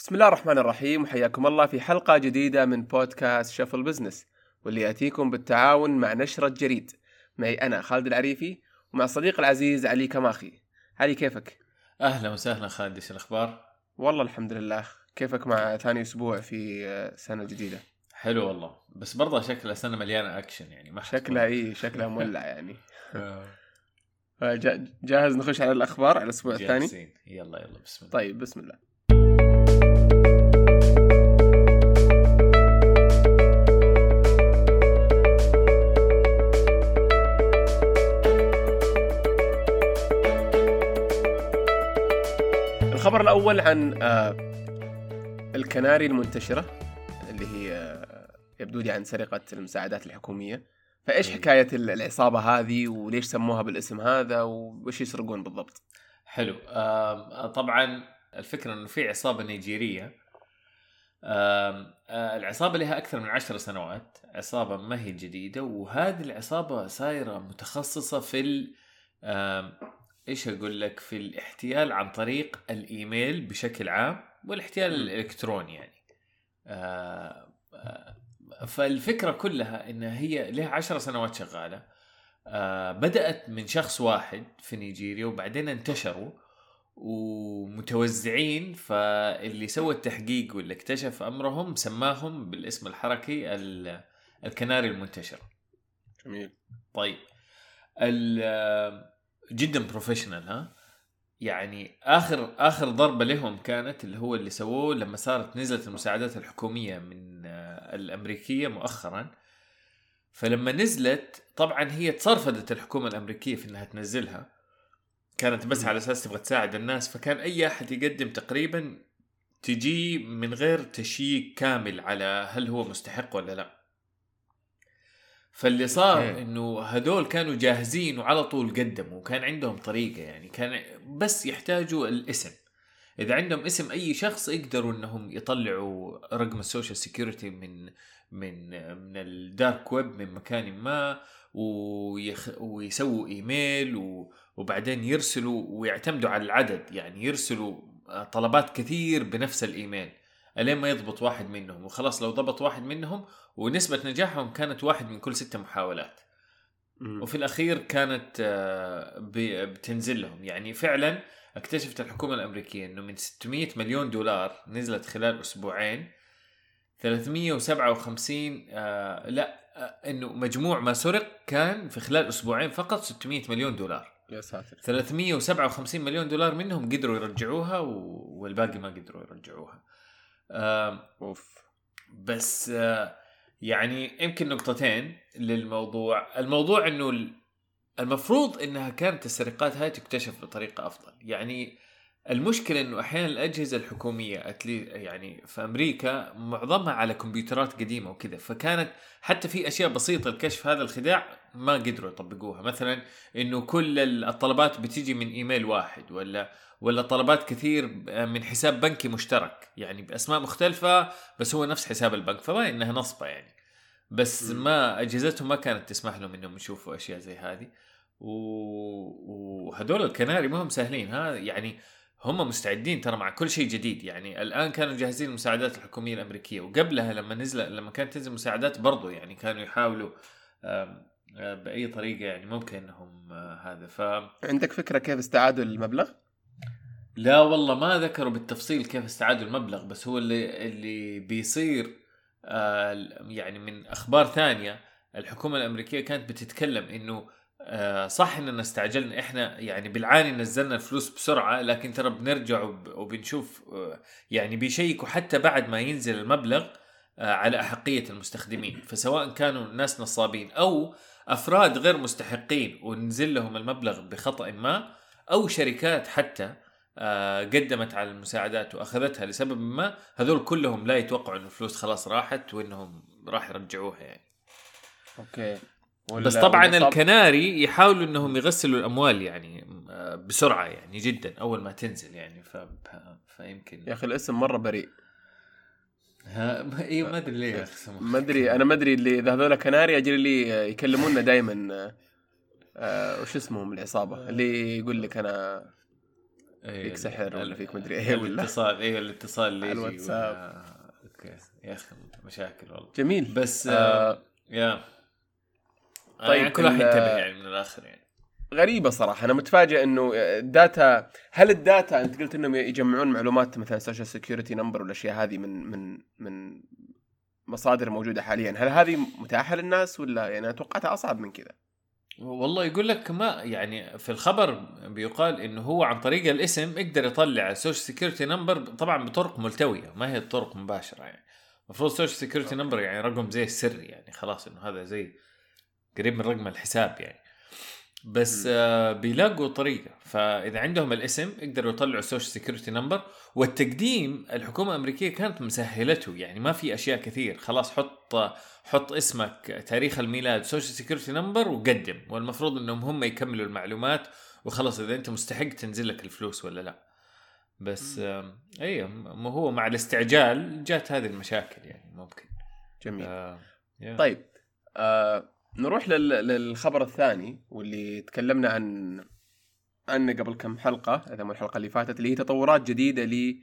بسم الله الرحمن الرحيم وحياكم الله في حلقة جديدة من بودكاست شفل business واللي يأتيكم بالتعاون مع نشرة جريد معي أنا خالد العريفي ومع صديقي العزيز علي كماخي علي كيفك؟ أهلا وسهلا خالد إيش الأخبار؟ والله الحمد لله كيفك مع ثاني أسبوع في سنة جديدة؟ حلو والله بس برضه شكلها سنه مليانة أكشن يعني ما شكلها إيه شكلها مولع يعني آه، جا- جاهز نخش على الأخبار على الأسبوع الثاني؟ يلا يلا بسم الله طيب بسم الله الخبر الأول عن آه، الكناري المنتشرة اللي هي آه، يبدو لي عن سرقة المساعدات الحكومية فإيش إيه. حكاية ال- العصابة هذه وليش سموها بالاسم هذا وإيش يسرقون بالضبط؟ حلو طبعا الفكرة إنه في عصابة نيجيرية آم، آه، العصابة لها أكثر من عشر سنوات عصابة ما هي جديدة وهذه العصابة صايرة متخصصة في إيش أقول لك في الاحتيال عن طريق الإيميل بشكل عام والاحتيال. الإلكتروني يعني آه، آه، فالفكرة كلها انها هي لها عشر سنوات شغالة آه، بدأت من شخص واحد في نيجيريا وبعدين انتشروا ومتوزعين فاللي سوى التحقيق واللي اكتشف أمرهم سماهم بالاسم الحركي ال- الكناري المنتشره. جميل طيب ال- جدا بروفيشنال ها؟ يعني آخر آخر ضربة لهم كانت اللي هو اللي سووه لما صارت نزلت المساعدات الحكومية من آه، الأمريكية مؤخرا. فلما نزلت طبعا هي تصرفدت الحكومة الأمريكية في إنها تنزلها. كانت بس. على أساس تبغى تساعد الناس. فكان أي أحد يقدم تقريبا تجي من غير تشييك كامل على هل هو مستحق ولا لا. فاللي صار. إنه هدول كانوا جاهزين وعلى طول قدموا وكان عندهم طريقة يعني كان بس يحتاجوا الاسم. إذا عندهم اسم أي شخص يقدروا إنهم يطلعوا رقم ال social security من من من ال dark web من مكان ما ويخ ويسووا إيميل و وبعدين يرسلوا ويعتمدوا على العدد. يعني يرسلوا طلبات كثير بنفس الإيميل. الين ما يضبط واحد منهم. وخلاص لو ضبط واحد منهم ونسبة نجاحهم كانت واحد من كل ستة محاولات. وفي الأخير كانت آه، بتنزل لهم. يعني فعلا اكتشفت الحكومة الأمريكية أنه من 600 مليون دولار نزلت خلال أسبوعين 357 آه لا آه إنه مجموع ما سرق كان في خلال أسبوعين فقط 600 مليون دولار. يا ساتر. 357 مليون دولار منهم قدروا يرجعوها والباقي ما قدروا يرجعوها. أوف. بس يعني يمكن نقطتين للموضوع. الموضوع إنه ال- المفروض إنها كانت السرقات هاي تكتشف بطريقة أفضل. يعني المشكلة إنه أحيانا الأجهزة الحكومية أتلي يعني في أمريكا معظمها على كمبيوترات قديمة وكذا فكانت حتى في أشياء بسيطة لكشف هذا الخداع ما قدروا يطبقوها. مثلا إنه كل ال- الطلبات بتيجي من إيميل واحد ولا ولا طلبات كثير من حساب بنكي مشترك يعني بأسماء مختلفة بس هو نفس حساب البنك فما إنها نصبة يعني. بس. ما أجهزتهم ما كانت تسمح لهم إنهم يشوفوا أشياء زي هذه. و... وهدول الكناري ما هم سهلين ها يعني هم مستعدين ترى مع كل شيء جديد يعني الآن كانوا جاهزين المساعدات الحكومية الأمريكية وقبلها لما نزل لما كانت تنزل مساعدات برضو يعني كانوا يحاولوا آه، بأي طريقة يعني ممكن انهم آه، هذا ف عندك فكرة كيف استعادوا المبلغ؟ لا والله ما ذكروا بالتفصيل كيف استعادوا المبلغ بس هو اللي اللي بيصير آه يعني من أخبار ثانية الحكومة الأمريكية كانت بتتكلم إنه آه صح إننا استعجلنا إحنا يعني بالعاني نزلنا الفلوس بسرعة لكن ترى بنرجع وب- وبنشوف آه يعني بيشيكوا حتى بعد ما ينزل المبلغ آه على أحقية المستخدمين. فسواء كانوا ناس نصابين أو أفراد غير مستحقين ونزل لهم المبلغ بخطأ ما أو شركات حتى قدمت على المساعدات وأخذتها لسبب ما هذول كلهم لا يتوقعوا انه الفلوس خلاص راحت وإنهم راح يرجعوها يعني. أوكي. بس طبعا الكناري يحاولوا إنهم يغسلوا الأموال يعني آه، بسرعة يعني جدا أول ما تنزل يعني ف... فيمكن يا أخي الاسم مرة بريء ها ما- اي ما أدري ليه يا أخي سمح. ما أدري أنا ما أدري اللي إذا هذول كناري اجري اللي يكلمونا دائما آه، وش اسمهم العصابة اللي يقول لك أنا إيه، فيك سحر ولا فيك مدري إيه إيه ولا. الاتصال أيوه الاتصال اللي الواتساب. أوكي يا أخي مشاكل والله جميل بس آه آه يا طيب، طيب يعني كل واحد ينتبه يعني من الآخر يعني. غريبة صراحة أنا متفاجئ إنه ال data هل ال data أنت قلت إنهم يجمعون معلومات مثلا social security number والأشياء هذه من من من مصادر موجودة حاليا هل هذه متاحة للناس ولا يعني توقعتها أصعب من كذا؟ والله يقول لك ما يعني في الخبر بيقال إنه هو عن طريق الاسم يقدر يطلع ال social security number طبعا بطرق ملتوية ما هي طرق مباشرة يعني. المفروض ال social security number يعني رقم زي السري يعني خلاص إنه هذا زي قريب من رقم الحساب يعني. بس. آه بيلاقوا طريقة. فإذا عندهم الاسم يقدروا يطلعوا ال social security number والتقديم الحكومة الأمريكية كانت مسهلته يعني ما في أشياء كثير. خلاص حط حط اسمك تاريخ الميلاد social security number وقدم. والمفروض إنهم هم يكملوا المعلومات وخلاص إذا أنت مستحق تنزل لك الفلوس ولا لا. بس آه أيوه ما هو مع الاستعجال جات هذه المشاكل يعني ممكن. جميل. آه. طيب آه نروح لل... للخبر الثاني واللي تكلمنا عن عنه قبل كم حلقة إذا مو الحلقة اللي فاتت اللي هي تطورات جديدة ل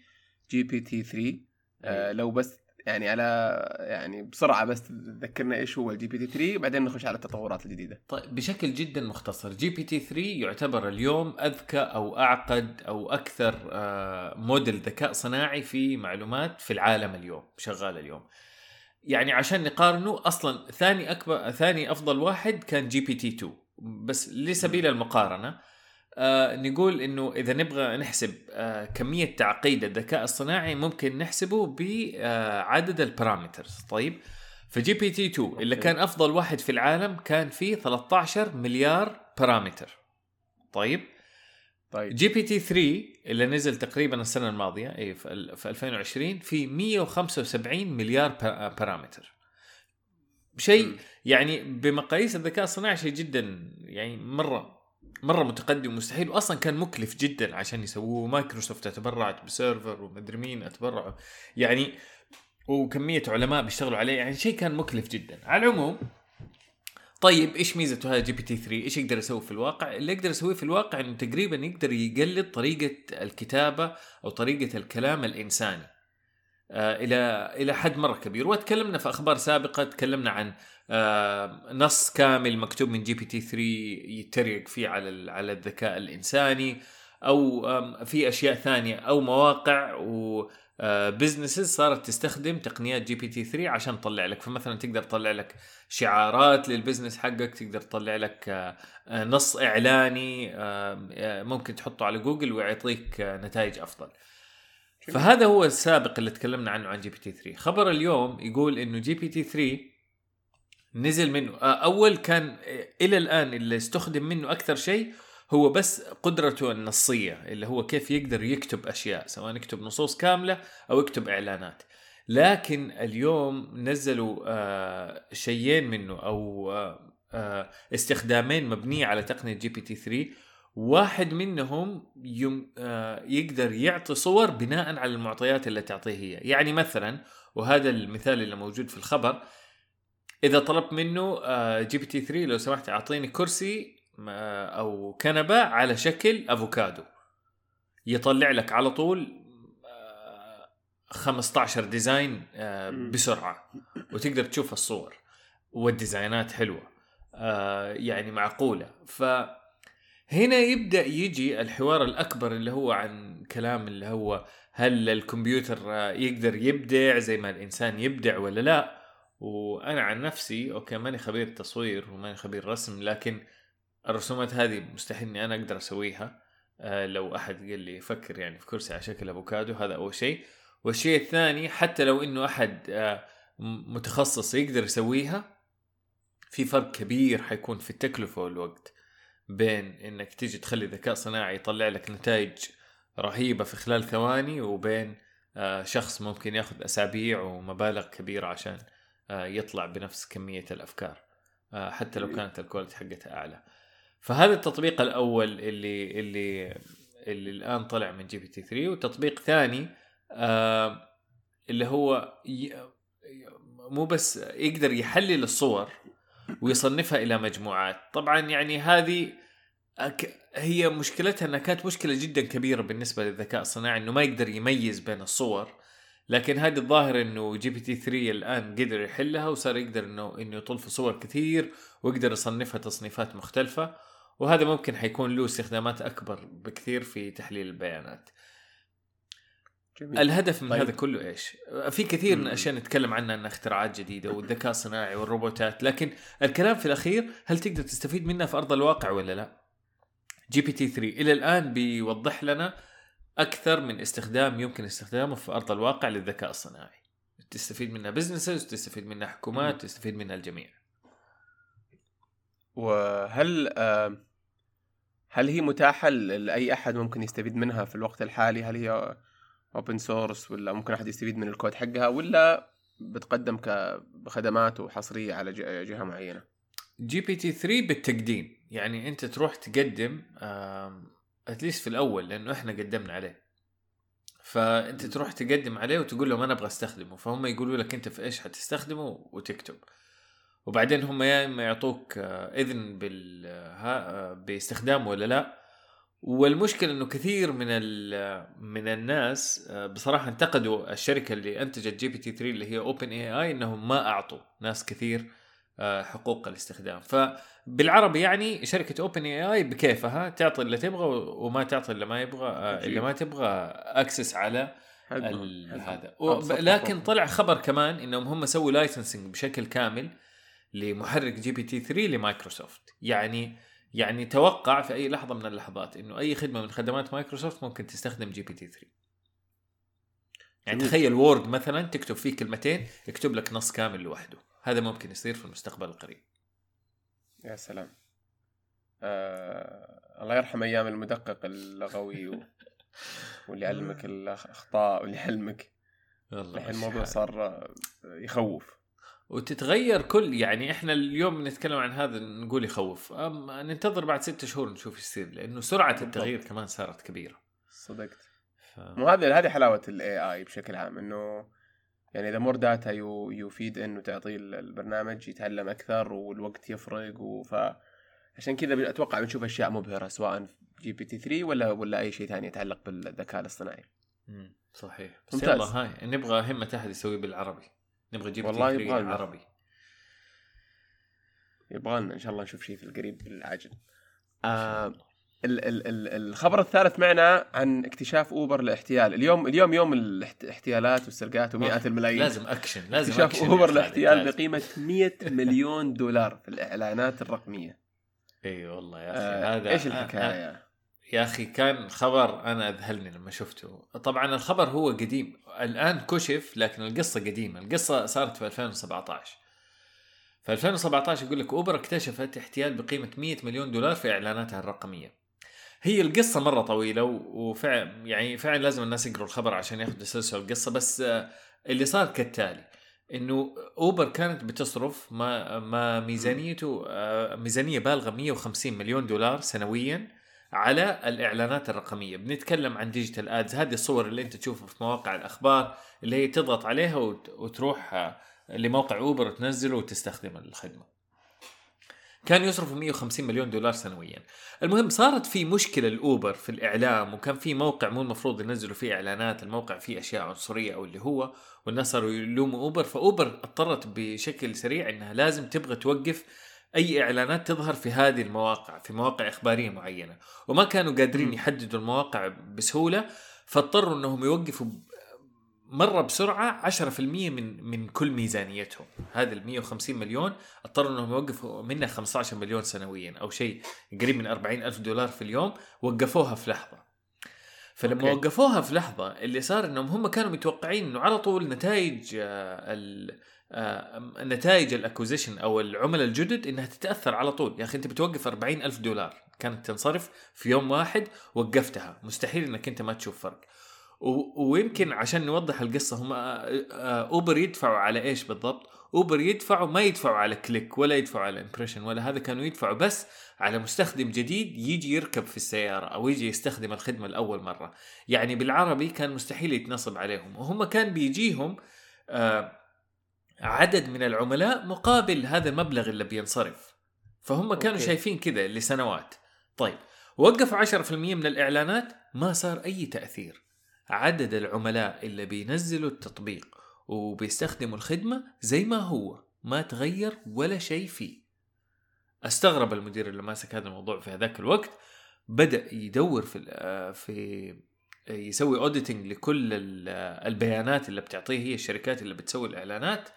GPT 3 آه لو بس يعني على يعني بسرعة بس تذكرنا إيش هو ال GPT 3 بعدين نخش على التطورات الجديدة. طيب بشكل جدا مختصر GPT 3 يعتبر اليوم أذكى أو أعقد أو أكثر آه، موديل ذكاء صناعي في معلومات في العالم اليوم شغال اليوم. يعني عشان نقارنه أصلا ثاني أكبر ثاني أفضل واحد كان GPT 2 بس لسبيل المقارنة آه نقول إنه إذا نبغى نحسب آه كمية تعقيد الذكاء الصناعي ممكن نحسبه بعدد ال parameters. طيب ف GPT 2 اللي. كان أفضل واحد في العالم كان فيه 13 مليار بارامتر. طيب طيب. GPT 3 اللي نزل تقريبا السنة الماضية اي في ال- في 2020 في 175 مليار با- parameter شيء. يعني بمقاييس الذكاء الصناعي شيء جدا يعني مرة مرة متقدم ومستحيل واصلا كان مكلف جدا عشان يسووه. مايكروسوفت اتبرعت ب server ومدري مين اتبرعوا يعني وكمية علماء بيشتغلوا عليه يعني شيء كان مكلف جدا. على العموم طيب إيش ميزته هذا GPT 3 إيش يقدر يسوي في الواقع؟ اللي يقدر يسويه في الواقع إنه تقريبا يقدر يقلد طريقة الكتابة أو طريقة الكلام الإنساني آه إلى إلى حد مرة كبير. وتكلمنا في أخبار سابقة تكلمنا عن آه نص كامل مكتوب من GPT 3 يتريق فيه على على الذكاء الإنساني أو في أشياء ثانية أو مواقع و businesses صارت تستخدم تقنيات GPT 3 عشان تطلع لك. فمثلا تقدر تطلع لك شعارات لل business حقك تقدر تطلع لك آه، آه، نص إعلاني آه، آه، ممكن تحطه على جوجل ويعطيك آه، نتائج أفضل. فهذا هو السابق اللي تكلمنا عنه عن GPT 3 خبر اليوم يقول إنه GPT 3 نزل منه آه، أول كان آه، إلى الآن اللي استخدم منه أكثر شيء هو بس قدرته النصية اللي هو كيف يقدر يكتب أشياء سواء يكتب نصوص كاملة أو يكتب إعلانات. لكن اليوم نزلوا آه شيئين منه أو آه آه استخدامين مبنيه على تقنية GPT 3 واحد منهم يم آه يقدر يعطي صور بناء على المعطيات اللي تعطيه هي. يعني مثلا وهذا المثال اللي موجود في الخبر إذا طلبت منه آه GPT 3 لو سمحت أعطيني كرسي أو كنبة على شكل أفوكادو. يطلع لك على طول آه، 15 design آه،. بسرعة وتقدر تشوف الصور وال design ات حلوة آه، يعني معقولة. ف هنا يبدأ يجي الحوار الأكبر اللي هو عن كلام اللي هو هل الكمبيوتر آه، يقدر يبدع زي ما الإنسان يبدع ولا لا. وأنا عن نفسي أوكي ماني خبير تصوير وماني خبير رسم لكن الرسومات هذه مستحيل إني أنا أقدر أسويها آه، لو أحد قال لي فكر يعني في كرسي على شكل أفوكادو هذا أول شيء. والشيء الثاني حتى لو إنه أحد آه، متخصص يقدر يسويها في فرق كبير حيكون في التكلفة والوقت بين إنك تيجي تخلي ذكاء صناعي يطلع لك نتائج رهيبة في خلال ثواني وبين آه، شخص ممكن ياخذ أسابيع ومبالغ كبيرة عشان آه، يطلع بنفس كمية الأفكار آه، حتى لو كانت ال quality حقتها أعلى. فهذا التطبيق الأول اللي اللي اللي الآن طلع من GPT 3 وتطبيق ثاني اللي هو. مو بس يقدر يحلل الصور ويصنفها إلى مجموعات طبعا يعني هذه. هي مشكلتها إنها كانت مشكلة جدا كبيرة بالنسبة للذكاء الصناعي إنه ما يقدر يميز بين الصور لكن هذه الظاهر إنه GPT 3 الآن قدر يحلها وصار يقدر إنه إنه يطل في صور كثير ويقدر يصنفها تصنيفات مختلفة وهذا ممكن حيكون له استخدامات أكبر بكثير في تحليل البيانات. جميل. الهدف من طيب. هذا كله إيش؟ في كثير من الاشياء نتكلم عنها إنها اختراعات جديدة والذكاء الصناعي والروبوتات، لكن الكلام في الأخير هل تقدر تستفيد منها في أرض الواقع ولا لا؟ GPT 3 إلى الآن بيوضح لنا أكثر من استخدام يمكن استخدامه في أرض الواقع للذكاء الصناعي. تستفيد منها businesses، تستفيد منها حكومات، تستفيد منها الجميع. وهل هل هي متاحة لأي أحد ممكن يستفيد منها في الوقت الحالي؟ هل هي open source ولا ممكن أحد يستفيد من الكود حقها؟ ولا بتقدم كخدمات وحصرية على جهة معينة؟ GPT 3 بالتقديم. يعني أنت تروح تقدم at least في الأول لأنه إحنا قدمنا عليه. فأنت تروح تقدم عليه وتقول لهم أنا أبغى أستخدمه. فهم يقولوا لك أنت في إيش حتستخدمه وتكتب. وبعدين هم يا إما يعطوك آه، إذن بال آه، باستخدامه ولا لا. والمشكلة إنه كثير من من الناس آه، بصراحة انتقدوا الشركة اللي أنتجت GPT 3 اللي هي OpenAI إنهم ما أعطوا ناس كثير حقوق الاستخدام. فبالعربي يعني شركة OpenAI بكيفها تعطي اللي تبغى وما تعطي اللي ما يبغى اللي ما تبغى access على هذا. لكن طلع خبر كمان إنهم هم سووا licensing بشكل كامل لمحرك GPT 3 لمايكروسوفت. يعني يعني توقع في أي لحظة من اللحظات إنه أي خدمة من خدمات مايكروسوفت ممكن تستخدم GPT 3 يعني تخيل Word مثلا تكتب فيه كلمتين يكتب لك نص كامل لوحده. هذا ممكن يصير في المستقبل القريب. يا سلام. آه الله يرحم أيام المدقق اللغوي و... واللي يعلمك الأخطاء واللي يعلمك. الحين الموضوع صار يخوف. وتتغير كل يعني إحنا اليوم نتكلم عن هذا نقول يخوف ننتظر بعد ستة شهور نشوف إيش يصير لأنه سرعة التغيير كمان صارت كبيرة صدقت ف... مو هذه هذه حلاوة ال AI بشكل عام إنه يعني the more data you feed انه تعطيه البرنامج يتعلم أكثر والوقت يفرق وف عشان كذا أتوقع بنشوف أشياء مبهرة سواء GPT 3 ولا ولا أي شيء ثاني يتعلق بالذكاء الاصطناعي. امم صحيح بس ممتاز. يلا هاي نبغى همة أحد يسوي بالعربي. نبغى نجيب والله يبغى عربي. يبغى إن شاء الله نشوف شيء في القريب العاجل. آه ال ال ال الخبر الثالث معنا عن اكتشاف أوبر للاحتيال. اليوم اليوم يوم الاحتيالات والسرقات ومئات الملايين. لازم أكشن لازم اكتشاف أكشن أوبر للاحتيال بقيمة 100 مليون دولار في الإعلانات الرقمية. إي أيوة والله يا أخي آه هذا إيش الحكاية آه. يا أخي كان خبر أنا أذهلني لما شفته. طبعا الخبر هو قديم. الآن كشف لكن القصة قديمة. القصة صارت في 2017 في 2017 يقول لك أوبر اكتشفت احتيال بقيمة 100 مليون دولار في إعلاناتها الرقمية. هي القصة مرة طويلة وفعلا يعني فعلا لازم الناس يقروا الخبر عشان ياخذوا تسلسل القصة. بس آه، اللي صار كالتالي إنه أوبر كانت بتصرف ما ما ميزانيته آه، ميزانية بالغة 150 مليون دولار سنويا. على الإعلانات الرقمية. بنتكلم عن digital ads هذه الصور اللي أنت تشوفها في مواقع الأخبار اللي هي تضغط عليها وتروح آه، لموقع اوبر وتنزله وتستخدم الخدمه كان يصرفوا 150 مليون دولار سنويا. المهم صارت في مشكلة الأوبر في الإعلام وكان في موقع مو المفروض ينزلوا فيه إعلانات الموقع فيه أشياء عنصرية أو اللي هو والناس صاروا يلوموا أوبر فأوبر اضطرت بشكل سريع أنها لازم تبغى توقف أي إعلانات تظهر في هذه المواقع في مواقع إخبارية معينة وما كانوا قادرين يحددوا المواقع بسهولة فاضطروا إنهم يوقفوا مرة بسرعة 10% من من كل ميزانيتهم. هذه ال 150 مليون اضطروا إنهم يوقفوا منها 15 مليون سنويا أو شيء قريب من 40 ألف دولار في اليوم وقفوها في لحظة. فلما أوكي. وقفوها في لحظة اللي صار إنهم هم كانوا متوقعين إنه على طول نتائج آه، نتائج ال acquisition أو العملاء الجدد إنها تتأثر على طول. يا أخي أنت بتوقف 40 ألف دولار. كانت تنصرف في يوم واحد وقفتها. مستحيل إنك أنت ما تشوف فرق. ويمكن عشان نوضح القصة هم آه، اوبر يدفعوا على إيش بالضبط؟ اوبر يدفعوا ما يدفعوا على click ولا يدفعوا على impression ولا هذا كانوا يدفعوا بس على مستخدم جديد يجي يركب في السيارة أو يجي يستخدم الخدمة لأول مرة. يعني بالعربي كان مستحيل يتنصب عليهم. وهم كان بيجيهم آه عدد من العملاء مقابل هذا المبلغ اللي بينصرف. فهم كانوا أوكي. شايفين كذا لسنوات. طيب وقفوا 10% من الإعلانات ما صار أي تأثير. عدد العملاء اللي بينزلوا التطبيق وبيستخدموا الخدمة زي ما هو ما تغير ولا شيء فيه. استغرب المدير اللي ماسك هذا الموضوع في هذاك الوقت. بدأ يدور في آه، في يسوي auditing لكل البيانات اللي بتعطيه هي الشركات اللي بتسوي الإعلانات.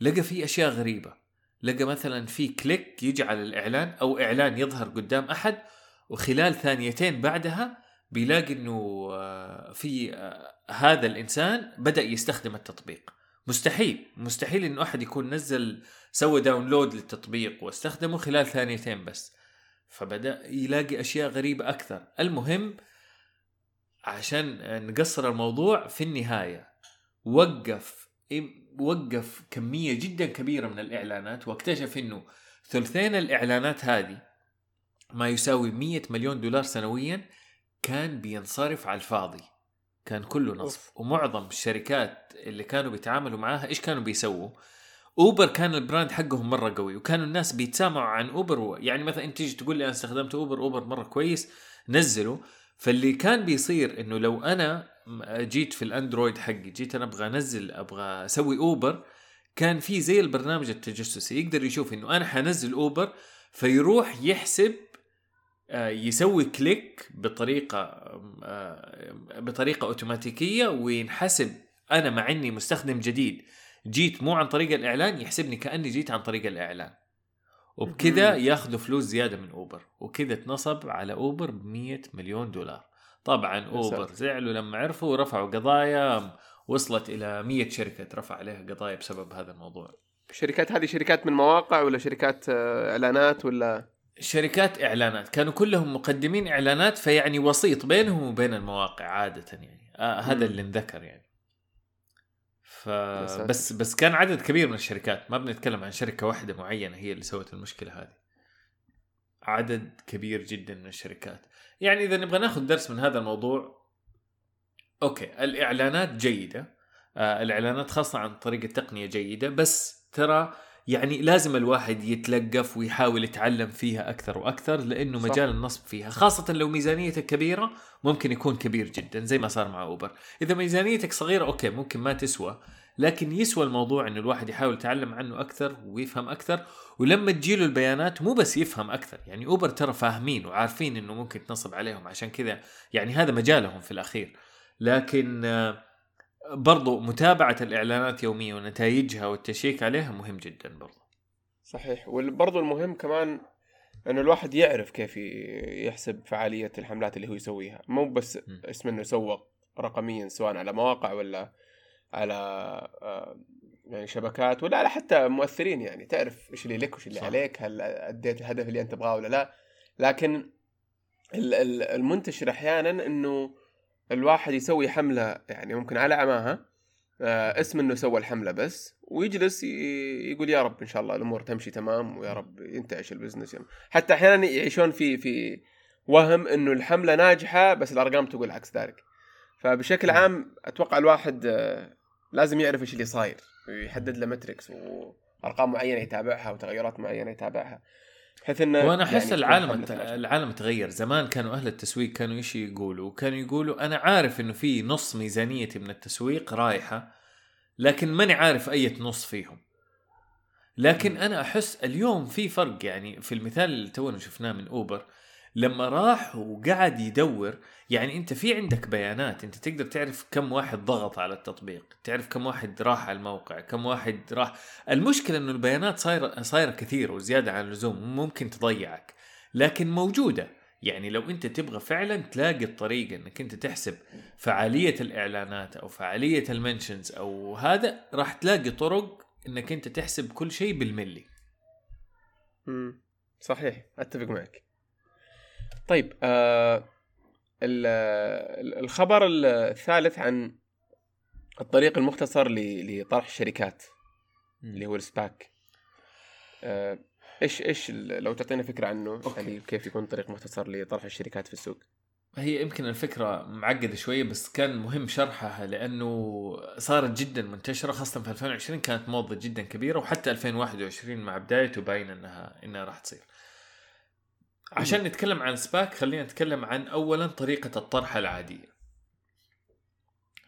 لقى في أشياء غريبة. لقى مثلا في click يجي على الإعلان أو إعلان يظهر قدام أحد وخلال ثانيتين بعدها بيلاقي إنه آه، في آه، هذا الإنسان بدأ يستخدم التطبيق. مستحيل مستحيل إنه أحد يكون نزل سوى download للتطبيق واستخدمه خلال ثانيتين بس. فبدأ يلاقي أشياء غريبة أكثر. المهم عشان نقصر الموضوع في النهاية وقف وقف كمية جدا كبيرة من الإعلانات واكتشف إنه ثلثين الإعلانات هذه ما يساوي 100 مليون دولار سنويا كان بينصرف على الفاضي. كان كله نصب. ومعظم الشركات اللي كانوا بيتعاملوا معاها إيش كانوا بيسووا؟ أوبر كان ال brand حقهم مرة قوي وكانوا الناس بيتسامعوا عن أوبر يعني مثلا أنت تيجي تقول لي أنا استخدمت أوبر أوبر مرة كويس نزله فاللي كان بيصير إنه لو أنا جيت في الأندرويد حقي جيت أنا أبغى أنزل أبغى أسوي أوبر كان في زي البرنامج التجسسي يقدر يشوف إنه أنا حنزل أوبر فيروح يحسب آه، يسوي click بطريقة آه، بطريقة أوتوماتيكية وينحسب أنا مع إني مستخدم جديد. جيت مو عن طريق الإعلان يحسبني كأني جيت عن طريق الإعلان. وبكذا ياخذوا فلوس زيادة من أوبر وكذا اتنصب على أوبر ب 100 مليون دولار. طبعا أوبر زعلوا لما عرفوا ورفعوا قضايا وصلت إلى 100 شركة ترفع عليها قضايا بسبب هذا الموضوع. الشركات هذه شركات من مواقع ولا شركات آه، إعلانات ولا؟ شركات إعلانات. كانوا كلهم مقدمين إعلانات فيعني وسيط بينهم وبين المواقع عادة يعني. آه هذا اللي انذكر يعني. ف بس بس كان عدد كبير من الشركات. ما بنتكلم عن شركة واحدة معينة هي اللي سوت المشكلة هذه. عدد كبير جدا من الشركات. يعني إذا نبغى ناخذ درس من هذا الموضوع أوكي الإعلانات جيدة آه الإعلانات خاصة عن طريق التقنية جيدة بس ترى يعني لازم الواحد يتلقف ويحاول يتعلم فيها أكثر وأكثر لأنه صح. مجال النصب فيها خاصة لو ميزانيتك كبيرة ممكن يكون كبير جدا زي ما صار مع اوبر إذا ميزانيتك صغيرة okay ممكن ما تسوى لكن يسوى الموضوع إنه الواحد يحاول يتعلم عنه أكثر ويفهم أكثر ولما تجيله البيانات مو بس يفهم أكثر يعني أوبر ترى فاهمين وعارفين إنه ممكن تنصب عليهم عشان كذا يعني هذا مجالهم في الأخير. لكن آه برضو متابعة الإعلانات يوميا ونتائجها وال check عليها مهم جدا برضو. صحيح. وبرضو المهم كمان إنه الواحد يعرف كيف يحسب فعالية الحملات اللي هو يسويها. مو بس اسم إنه يسوق رقميا سواء على مواقع ولا على يعني شبكات ولا على حتى مؤثرين يعني تعرف إيش اللي لك وإيش اللي صح. عليك هل أديت الهدف اللي أنت تبغاه ولا لا لكن المنتشر أحيانا إنه الواحد يسوي حملة يعني ممكن على عماها آه اسم إنه سوى الحملة بس ويجلس يقول يا رب إن شاء الله الأمور تمشي تمام ويا رب ينتعش البزنس يعني. حتى أحيانا يعيشون في في وهم إنه الحملة ناجحة بس الأرقام تقول عكس ذلك فبشكل عام أتوقع الواحد آه لازم يعرف إيش اللي صاير. ويحدد له متركس وأرقام معينة يتابعها وتغيرات معينة يتابعها. بحيث إنه وأنا أحس يعني العالم العالم تغير. زمان كانوا أهل التسويق كانوا إيش يقولوا؟ كانوا يقولوا أنا عارف إنه في نص ميزانيتي من التسويق رايحة لكن ماني عارف أي نص فيهم. لكن أنا أحس اليوم في فرق يعني. في المثال اللي تونا شفناه من اوبر لما راح وقعد يدور يعني أنت في عندك بيانات أنت تقدر تعرف كم واحد ضغط على التطبيق تعرف كم واحد راح على الموقع كم واحد راح. المشكلة إنه البيانات صايرة صايرة كثير وزيادة عن اللزوم ممكن تضيعك لكن موجودة. يعني لو أنت تبغى فعلا تلاقي الطريقة إنك أنت تحسب فعالية الإعلانات أو فعالية المنشنز أو هذا راح تلاقي طرق إنك أنت تحسب كل شيء بالملي. امم صحيح أتفق معك. طيب آه الخبر الثالث عن الطريق المختصر لطرح الشركات اللي هو ال SPAC آه إيش إيش لو تعطينا فكرة عنه okay. يعني كيف يكون طريق مختصر لطرح الشركات في السوق هي يمكن الفكرة معقدة شوية بس كان مهم شرحها لأنه صارت جدا منتشرة خاصة في 2020 كانت موضة جدا كبيرة وحتى 2021 مع بدايته باين أنها أنها راح تصير. عشان نتكلم عن سباك خلينا نتكلم عن اولا طريقة الطرح العادية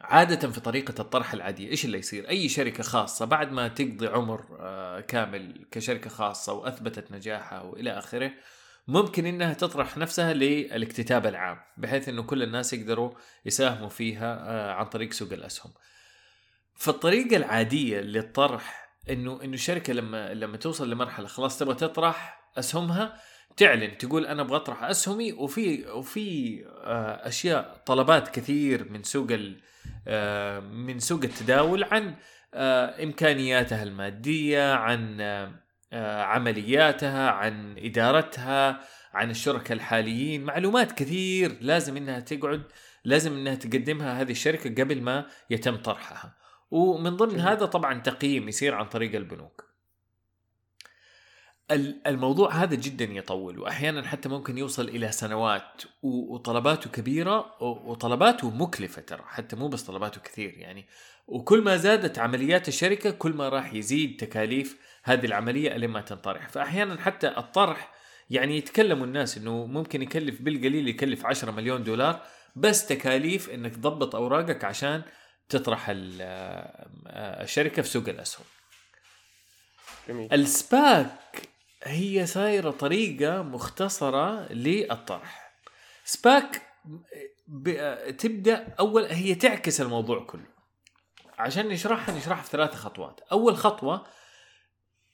عادة في طريقة الطرح العادية إيش اللي يصير؟ أي شركة خاصة بعد ما تقضي عمر آه، كامل كشركة خاصة وأثبتت نجاحها وإلى آخره ممكن إنها تطرح نفسها للاكتتاب العام بحيث إنه كل الناس يقدروا يساهموا فيها آه، عن طريق سوق الأسهم. فالطريقة العادية للطرح انه إنه الشركة لما لما توصل لمرحلة خلاص تبغى تطرح أسهمها تعلن تقول أنا أبغى أطرح أسهمي وفي وفي آه، أشياء طلبات كثير من سوق آه، من سوق التداول عن آه، إمكانياتها المادية عن عملياتها عن إدارتها عن الشركاء الحاليين معلومات كثير لازم إنها تقعد لازم إنها تقدمها هذه الشركة قبل ما يتم طرحها. ومن ضمن هذا طبعا تقييم يصير عن طريق البنوك. الموضوع هذا جدا يطول واحيانا حتى ممكن يوصل إلى سنوات وطلباته كبيرة وطلباته مكلفة ترى حتى مو بس طلباته كثير يعني. وكل ما زادت عمليات الشركة كل ما راح يزيد تكاليف هذه العملية لما تنطرح. فاحيانا حتى الطرح يعني يتكلموا الناس إنه ممكن يكلف بالقليل يكلف 10 مليون دولار بس تكاليف إنك تضبط أوراقك عشان تطرح الشركة في سوق الأسهم. جميل. ال SPAC هي صايرة طريقة مختصرة للطرح. SPAC تبدأ أول هي تعكس الموضوع كله. عشان نشرحها نشرحها في ثلاثة خطوات. أول خطوة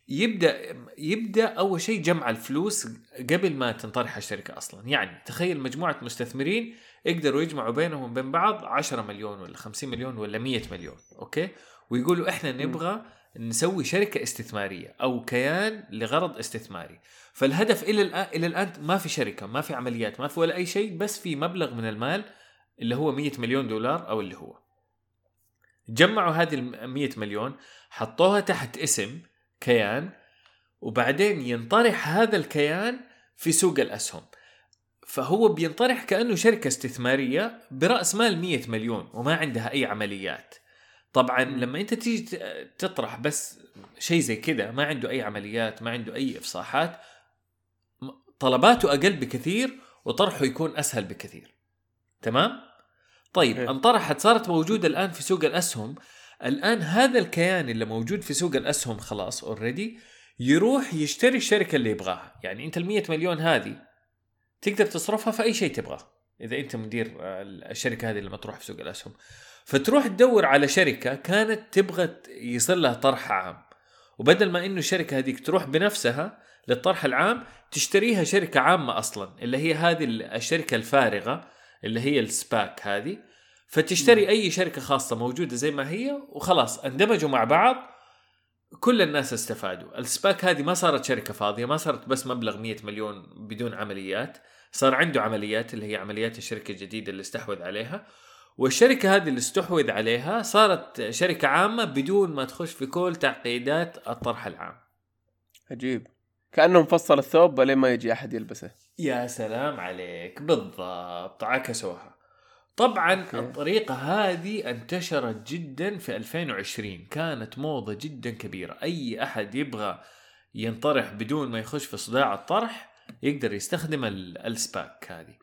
يبدأ يبدأ أول شيء جمع الفلوس قبل ما تنطرح الشركة أصلا. يعني تخيل مجموعة مستثمرين يقدروا يجمعوا بينهم وبين بعض 10 مليون ولا 50 مليون ولا 100 مليون okay؟ ويقولوا إحنا نبغى نسوي شركة استثمارية أو كيان لغرض استثماري. فالهدف إلى الان إلى الآن ما في شركة ما في عمليات ما في ولا أي شيء بس في مبلغ من المال اللي هو 100 مليون دولار أو اللي هو. جمعوا هذه ال 100 مليون حطوها تحت اسم كيان وبعدين ينطرح هذا الكيان في سوق الأسهم. فهو بينطرح كأنه شركة استثمارية برأس مال 100 مليون وما عندها أي عمليات. طبعا لما أنت تيجي تطرح بس شيء زي كذا ما عنده أي عمليات ما عنده أي إفصاحات طلباته أقل بكثير وطرحه يكون أسهل بكثير. تمام؟ طيب انطرحت صارت موجودة الآن في سوق الأسهم. الآن هذا الكيان اللي موجود في سوق الأسهم خلاص اوريدي يروح يشتري الشركة اللي يبغاها. يعني أنت ال مليون هذه تقدر تصرفها في أي شيء تبغاه إذا أنت مدير الشركة هذه اللي مطروحه في سوق الأسهم. فتروح تدور على شركة كانت تبغى يصير لها طرح عام. وبدل ما إنه الشركة هذيك تروح بنفسها للطرح العام تشتريها شركة عامة أصلا اللي هي هذه الشركة الفارغة اللي هي السباك هذه. فتشتري أي شركة خاصة موجودة زي ما هي وخلاص اندمجوا مع بعض. كل الناس استفادوا. ال SPAC هذه ما صارت شركة فاضية ما صارت بس مبلغ 100 مليون بدون عمليات. صار عنده عمليات اللي هي عمليات الشركة الجديدة اللي استحوذ عليها. والشركة هذه اللي استحوذ عليها صارت شركة عامة بدون ما تخش في كل تعقيدات الطرح العام. عجيب. كأنه مفصل الثوب لين ما يجي أحد يلبسه. يا سلام عليك. بالضبط. عكسوها. طبعا okay. الطريقة هذه انتشرت جدا في 2020 كانت موضة جدا كبيرة. أي أحد يبغى ينطرح بدون ما يخش في صداع الطرح يقدر يستخدم السباك هذه.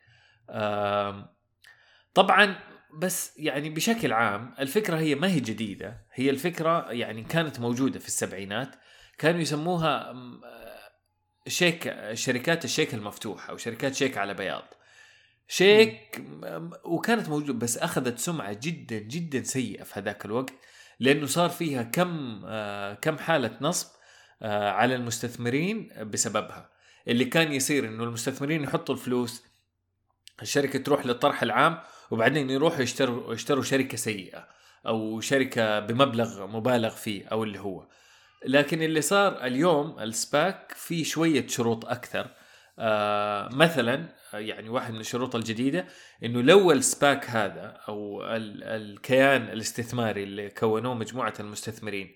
طبعا بس يعني بشكل عام الفكرة هي ما هي جديدة. هي الفكرة يعني كانت موجودة في السبعينات. كانوا يسموها شيك شركات الشيك المفتوح أو شركات شيك على بياض. شيك وكانت موجودة بس أخذت سمعة جدا جدا سيئة في هذاك الوقت لأنه صار فيها كم آه، كم حالة نصب آه، على المستثمرين بسببها. اللي كان يصير إنه المستثمرين يحطوا الفلوس الشركة تروح للطرح العام وبعدين يروحوا يشتروا يشتروا شركة سيئة أو شركة بمبلغ مبالغ فيه أو اللي هو لكن اللي صار اليوم السباك في شوية شروط أكثر آه مثلا يعني واحد من الشروط الجديدة إنه لو ال SPAC هذا أو الكيان الاستثماري اللي كونوه مجموعة المستثمرين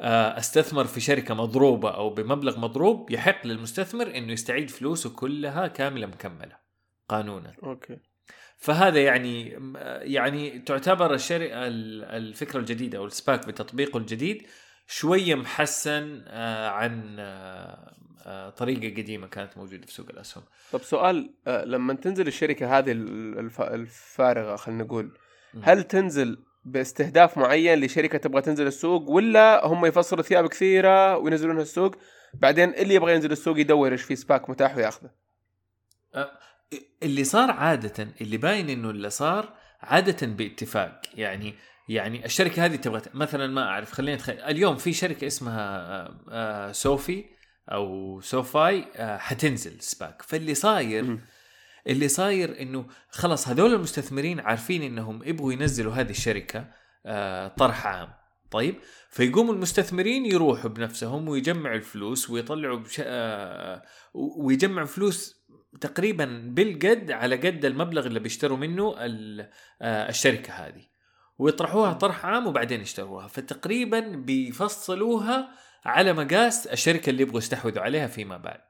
آه استثمر في شركة مضروبة أو بمبلغ مضروب يحق للمستثمر إنه يستعيد فلوسه كلها كاملة مكملة قانونا. okay. فهذا يعني يعني تعتبر الشركة الفكرة الجديدة أو ال SPAC بتطبيقه الجديد شوية محسن آه، عن آه، آه، طريقة قديمة كانت موجودة في سوق الأسهم طب سؤال لما تنزل الشركة هذه ال- الف- الفارغة خلينا نقول. هل تنزل باستهداف معين لشركة تبغى تنزل السوق ولا هم يفصلوا ثياب كثيرة وينزلونها السوق بعدين اللي يبغى ينزل السوق يدور إيش في سباك متاح وياخذه اللي صار عادة اللي باين إنه اللي صار عادة باتفاق. يعني يعني الشركة هذه تبغى مثلا ما أعرف خلينا نتخيل اليوم في شركة اسمها آه، آه، SoFi أو SoFi آه، حتنزل SPAC. فاللي صاير. اللي صاير إنه خلاص هذول المستثمرين عارفين إنهم يبغوا ينزلوا هذه الشركة آه، طرح عام. طيب فيقوموا المستثمرين يروحوا بنفسهم ويجمعوا الفلوس ويطلعوا بش... ويجمعوا فلوس تقريبا بالقد على قد المبلغ اللي بيشتروا منه آه، الشركة هذه. ويطرحوها طرح عام وبعدين يشتروها. فتقريبا بيفصلوها على مقاس الشركة اللي يبغوا يستحوذوا عليها فيما بعد.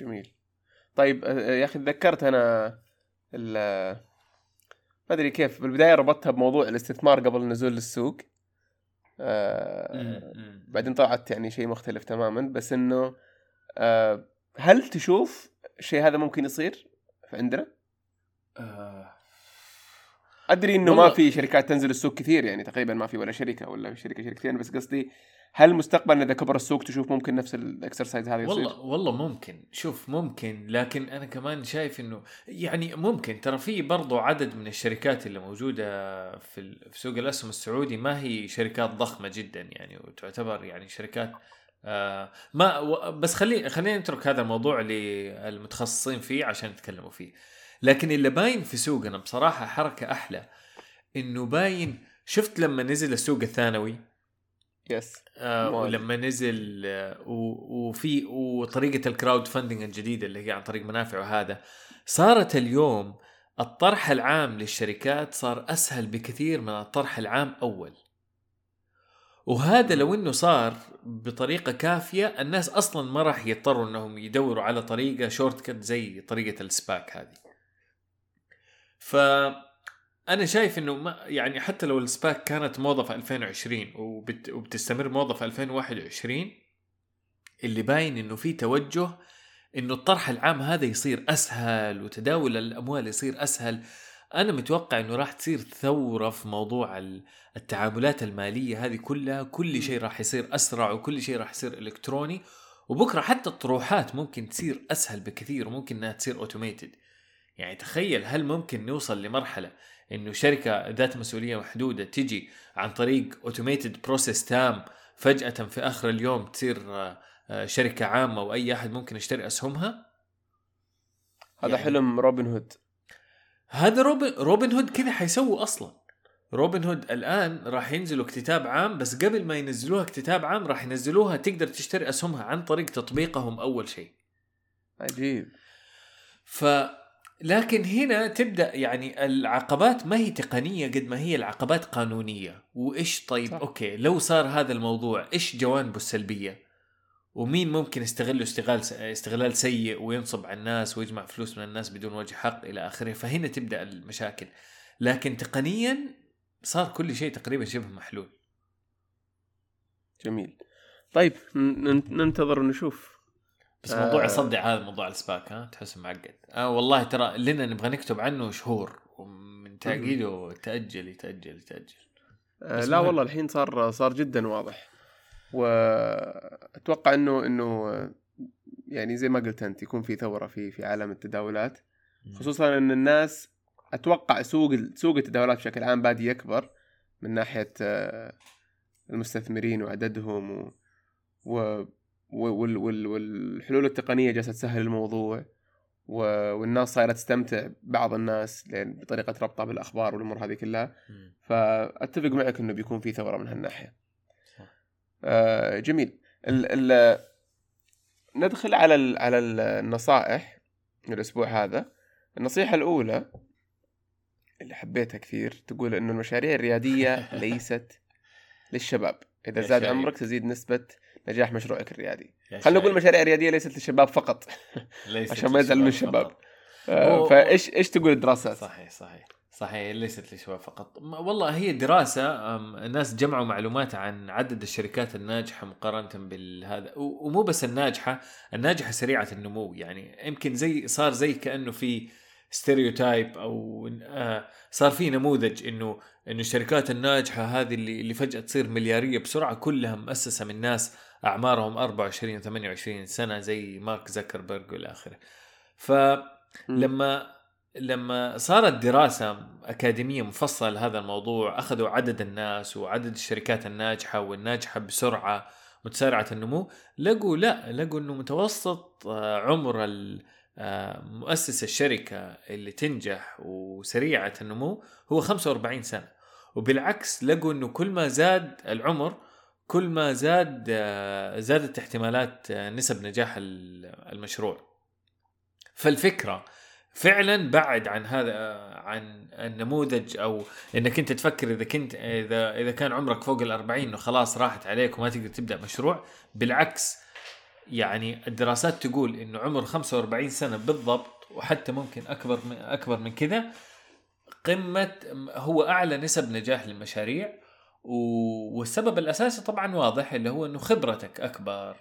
جميل. طيب آه، يا أخي تذكرت أنا ما أدري كيف بالبداية ربطتها بموضوع الاستثمار قبل النزول للسوق آه، بعدين طلعت يعني شيء مختلف تماما. بس إنه آه، هل تشوف الشيء هذا ممكن يصير في عندنا؟ آه، أدري إنه ما في شركات تنزل السوق كثير يعني تقريبا ما في ولا شركة ولا شركة شركتين بس قصدي هل مستقبلا إذا كبر السوق تشوف ممكن نفس الاكسرسايز هذا يصير؟ والله والله ممكن شوف ممكن لكن أنا كمان شايف إنه يعني ممكن ترى في برضو عدد من الشركات اللي موجودة في سوق الأسهم السعودي ما هي شركات ضخمة جدا يعني وتعتبر يعني شركات آه ما و- بس خلي خلينا نترك هذا الموضوع للمتخصصين فيه عشان يتكلموا فيه. لكن اللي باين في سوقنا بصراحة حركة أحلى إنه باين شفت لما نزل السوق الثانوي؟ yes آه. ولما نزل آه وفي وطريقة ال crowdfunding الجديدة اللي هي عن طريق منافع وهذا صارت اليوم الطرح العام للشركات صار أسهل بكثير من الطرح العام أول. وهذا لو إنه صار بطريقة كافية الناس أصلا ما راح يضطروا إنهم يدوروا على طريقة shortcut زي طريقة ال SPAC هذه. ف أنا شايف إنه ما يعني حتى لو ال SPAC كانت موضه في 2020 وبت وبتستمر موضه في 2021 اللي باين إنه في توجه إنه الطرح العام هذا يصير أسهل وتداول الأموال يصير أسهل. أنا متوقع إنه راح تصير ثورة في موضوع ال- التعاملات المالية هذه كلها. كل شيء راح يصير أسرع وكل شيء راح يصير إلكتروني. وبكرة حتى الطروحات ممكن تصير أسهل بكثير وممكن إنها تصير automated يعني تخيل هل ممكن نوصل لمرحلة إنه شركة ذات مسؤولية محدودة تجي عن طريق automated process تام فجأة في آخر اليوم تصير آه، شركة عامة وأي أحد ممكن يشتري أسهمها؟ هذا يعني- حلم روبن هود. هذا روبن روبن هود كذا حيسووا أصلا. روبن هود الآن راح ينزلوا اكتتاب عام بس قبل ما ينزلوها اكتتاب عام راح ينزلوها تقدر تشتري أسهمها عن طريق تطبيقهم أول شيء. عجيب. ف لكن هنا تبدأ يعني العقبات ما هي تقنية قد ما هي العقبات قانونية. وإيش طيب؟ صح. صح. أوكي لو صار هذا الموضوع إيش جوانبه السلبية؟ ومين ممكن يستغله استغلال استغلال سيء وينصب على الناس ويجمع فلوس من الناس بدون وجه حق إلى آخره فهنا تبدأ المشاكل. لكن تقنيا صار كل شيء تقريبا شبه محلول. جميل. طيب ننتظر ونشوف. بس آه. موضوع يصدع هذا موضوع السباك ها؟ تحس معقد. آه والله ترى لنا نبغى نكتب عنه شهور ومن تعقيده تاجل يتأجل يتأجل. آه لا. والله الحين صار صار جدا واضح. وأتوقع انه إنه يعني زي ما قلت أنت يكون في ثورة في في عالم التداولات خصوصا إن الناس أتوقع سوق سوق التداولات بشكل عام بادي يكبر من ناحية المستثمرين وعددهم و, و وال وال والحلول التقنية جالسة تسهل الموضوع والناس صايره تستمتع بعض الناس لأن بطريقة ربطها بالأخبار والأمور هذه كلها. فأتفق معك إنه بيكون في ثورة من هالناحية. آه جميل ال ال ندخل على ال على ال- النصائح الأسبوع هذا النصيحة الأولى اللي حبيتها كثير تقول إنه المشاريع الريادية ليست للشباب إذا زاد شايب. عمرك تزيد نسبة نجاح مشروعك الريادي يا خلينا نقول. المشاريع الرياديه ليست للشباب فقط ليست عشان ما يزعلون الشباب. آه. فإيش إيش تقول الدراسات صحيح صحيح صحيح ليست للشباب فقط. والله هي دراسة الناس جمعوا معلومات عن عدد الشركات الناجحة مقارنة بالهذا ومو بس الناجحة الناجحة سريعة النمو. يعني يمكن زي صار زي كأنه في ستيريوتايب أو آه، صار في نموذج إنه إنه الشركات الناجحة هذه اللي اللي فجأة تصير مليارية بسرعة كلها مؤسسه من ناس أعمارهم 24 و 28 سنة زي مارك زكربرج والى اخره. فلما لما صارت دراسة أكاديمية مفصلة لهذا الموضوع أخذوا عدد الناس وعدد الشركات الناجحة والناجحة بسرعة متسارعة النمو لقوا لا لقوا إنه متوسط آه، عمر آه، مؤسس الشركة اللي تنجح وسريعة النمو هو 45 سنة. وبالعكس لقوا إنه كل ما زاد العمر كل ما زاد آه، زادت احتمالات نسب نجاح ال- المشروع. فالفكرة فعلا بعد عن هذا عن النموذج أو إنك أنت تفكر إذا كنت إذا إذا كان عمرك فوق ال 40 إنه خلاص راحت عليك وما تقدر تبدأ مشروع بالعكس يعني الدراسات تقول إنه عمر 45 سنة بالضبط وحتى ممكن أكبر من أكبر من كذا قمة هو أعلى نسب نجاح للمشاريع والسبب الأساسي طبعا واضح اللي هو إنه خبرتك أكبر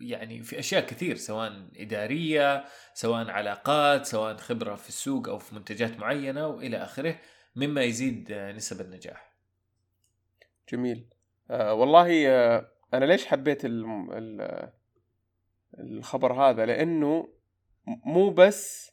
يعني في أشياء كثير سواء إدارية سواء علاقات سواء خبرة في السوق أو في منتجات معينة وإلى آخره مما يزيد نسب النجاح. جميل. آه والله آه أنا ليش حبيت الم- ال- الخبر هذا؟ لأنه مو بس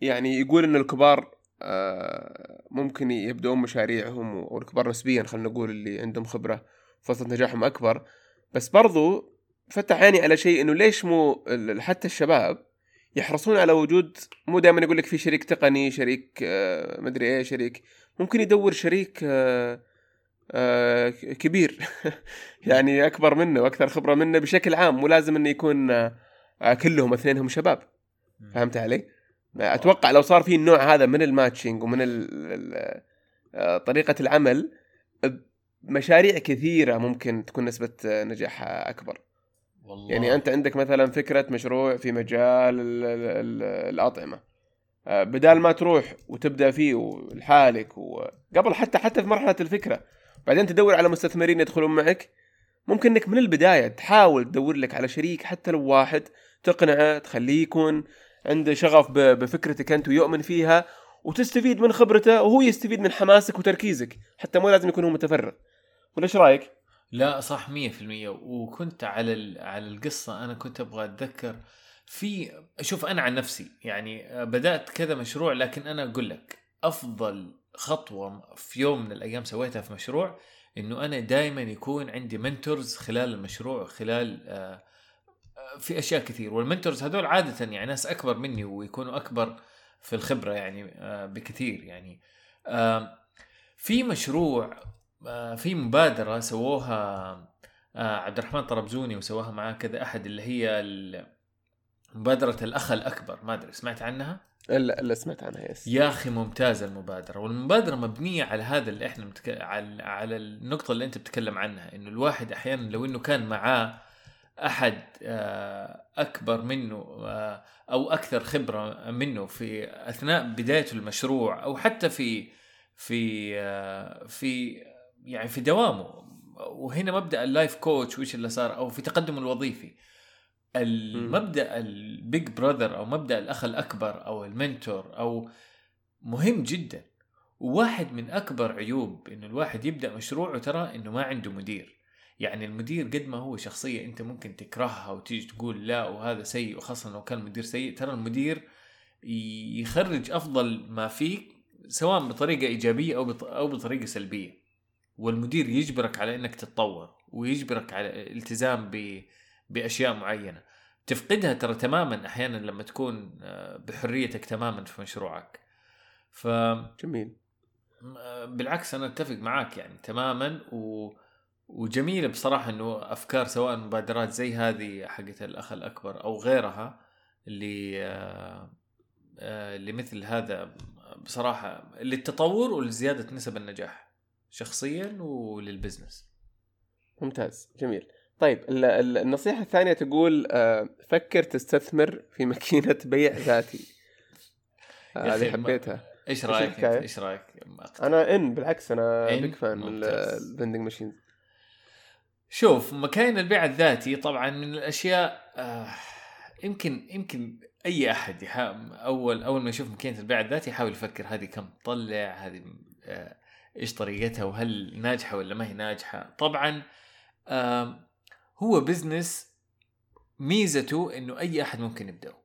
يعني يقول إن الكبار آه ممكن يبدؤون مشاريعهم أو الكبار نسبيا خلينا نقول اللي عندهم خبرة فرصة نجاحهم أكبر بس برضو فتح عيني على شيء إنه ليش مو حتى الشباب يحرصون على وجود مو دائما يقول لك في شريك تقني شريك آه مدري إيه شريك. ممكن يدور شريك آه آه كبير. يعني أكبر منه وأكثر خبرة منه بشكل عام. مو لازم إنه يكون آه كلهم اثنينهم شباب. فهمت علي؟ أتوقع لو صار في النوع هذا من الماتشنج ومن ال ال آه، طريقة العمل مشاريع كثيرة ممكن تكون نسبة نجاحها أكبر. والله. يعني أنت عندك مثلا فكرة مشروع في مجال ال ال ال الأطعمة. آه، بدال ما تروح وتبدأ فيه لحالك وقبل حتى حتى في مرحلة الفكرة بعدين تدور على مستثمرين يدخلون معك ممكن إنك من البداية تحاول تدور لك على شريك حتى لو واحد تقنعه تخليه يكون عنده شغف بفكرتك أنت ويؤمن فيها وتستفيد من خبرته وهو يستفيد من حماسك وتركيزك حتى مو لازم يكون هو متفرغ. ولا إيش رأيك؟ لا صح 100% وكنت على على القصة أنا كنت أبغى أتذكر في شوف أنا عن نفسي يعني بدأت كذا مشروع لكن أنا أقول لك أفضل خطوة في يوم من الأيام سويتها في مشروع إنه أنا دائما يكون عندي منتورز خلال المشروع خلال آه، آه، في أشياء كثير. والمنتورز هذول عادة يعني ناس أكبر مني ويكونوا أكبر في الخبرة يعني آه، بكثير يعني. آه، في مشروع آه، في مبادرة سووها آه، عبد الرحمن طربزوني وسواها معاه كذا أحد اللي هي مبادرة الأخ الأكبر. ما أدري سمعت عنها؟ الا الا سمعت عنها يس يا أخي ممتازة المبادرة. والمبادرة مبنية على هذا اللي إحنا متك... على على النقطة اللي أنت بتتكلم عنها إنه الواحد أحيانا لو إنه كان معاه أحد آه، أكبر منه آه، أو أكثر خبرة منه في أثناء بدايته المشروع أو حتى في في آه، في يعني في دوامه. وهنا مبدأ ال life coach وش اللي صار أو في تقدمه الوظيفي. المبدا ال big brother أو مبدأ الأخ الأكبر أو ال mentor أو مهم جدا. وواحد من أكبر عيوب إنه الواحد يبدأ مشروعه ترى إنه ما عنده مدير. يعني المدير قد ما هو شخصية أنت ممكن تكرهها وتيجي تقول لا وهذا سيء وخاصة لو كان مدير سيء. ترى المدير يخرج أفضل ما فيك سواء بطريقة إيجابية أو أو بطريقة سلبية. والمدير يجبرك على إنك تتطور ويجبرك على الالتزام ب بأشياء معينة. تفقدها ترى تماما أحيانا لما تكون آه، بحريتك تماما في مشروعك. ف جميل. بالعكس أنا أتفق معاك يعني تماما و وجميلة بصراحة إنه أفكار سواء مبادرات زي هذه حقت الأخ الأكبر أو غيرها اللي آه، آه، لمثل هذا بصراحة للتطور ولزيادة نسب النجاح. شخصيا ولل business. ممتاز جميل. طيب ال- ال- النصيحة الثانية تقول آه، فكر تستثمر في ماكينة بيع ذاتي. آه، هذه حبيتها. إيش رأيك؟ إيش رأيك؟ أنا إن بالعكس أنا؟ big fan من. ال vending machines شوف مكاين البيع الذاتي طبعا من الأشياء آه يمكن يمكن أي أحد أول أول ما يشوف ماكينة البيع الذاتي يحاول يفكر هذه كم تطلع هذه آه إيش طريقتها وهل ناجحة ولا ما هي ناجحة. طبعا هو بزنس ميزته إنه أي أحد ممكن يبدأه.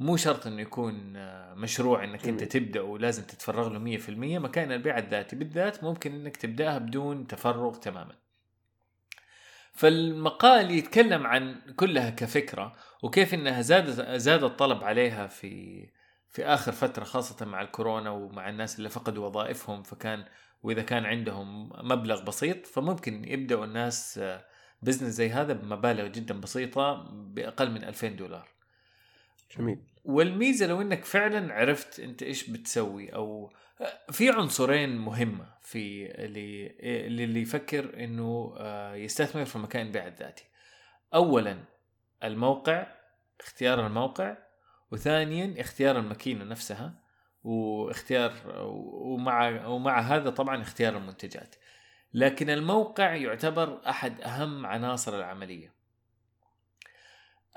مو شرط إنه يكون آه، مشروع إنك أنت. تبدأ ولازم تتفرغ له 100% مكان البيع الذاتي بالذات ممكن إنك تبدأها بدون تفرغ تماما. فالمقال يتكلم عن كلها كفكرة وكيف إنها زاد زاد الطلب عليها في في آخر فترة خاصة مع الكورونا ومع الناس اللي فقدوا وظائفهم. فكان وإذا كان عندهم مبلغ بسيط فممكن يبدأوا الناس آه، بزنس زي هذا بمبالغ جدا بسيطة بأقل من 2000 دولار. جميل. والميزة لو إنك فعلا عرفت أنت إيش بتسوي أو في عنصرين مهمة في اللي اللي يفكر إنه آه، يستثمر في مكان البيع الذاتي. اولا الموقع اختيار الموقع وثانيا اختيار الماكينة نفسها. واختيار ومع ومع هذا طبعا اختيار المنتجات. لكن الموقع يعتبر أحد أهم عناصر العملية.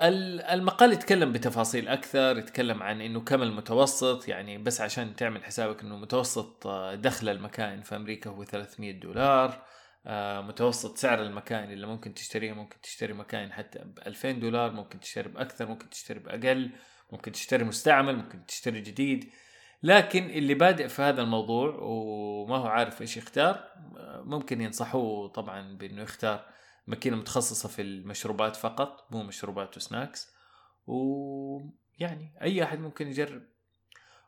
ال- المقال يتكلم بتفاصيل أكثر يتكلم عن إنه كم المتوسط يعني بس عشان تعمل حسابك إنه متوسط آه، دخل المكائن في أمريكا هو 300 دولار آه، متوسط سعر المكائن اللي ممكن تشتريها ممكن تشتري مكائن حتى ب 2000 دولار ممكن تشتري بأكثر ممكن تشتري بأقل ممكن تشتري مستعمل ممكن تشتري جديد لكن اللي بادئ في هذا الموضوع وما هو عارف إيش يختار ممكن ينصحوه طبعا بإنه يختار ماكينة متخصصة في المشروبات فقط مو مشروبات وسناكس. ويعني أي أحد ممكن يجرب.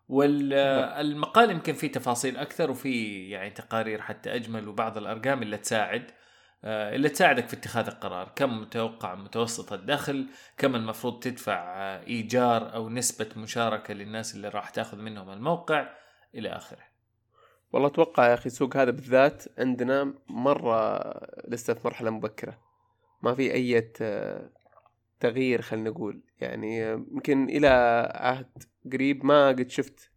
والمقال يمكن فيه تفاصيل أكثر وفي يعني تقارير حتى أجمل وبعض الأرقام اللي تساعد. اللي تساعدك في اتخاذ القرار. كم متوقع متوسط الدخل؟ كم المفروض تدفع آه، إيجار أو نسبة مشاركة للناس اللي راح تاخذ منهم الموقع؟ إلى آخره. والله أتوقع يا أخي السوق هذا بالذات عندنا مرة لسه في مرحلة مبكرة. ما في أي تغيير خلينا نقول. يعني آه، يمكن إلى عهد قريب ما قد شفت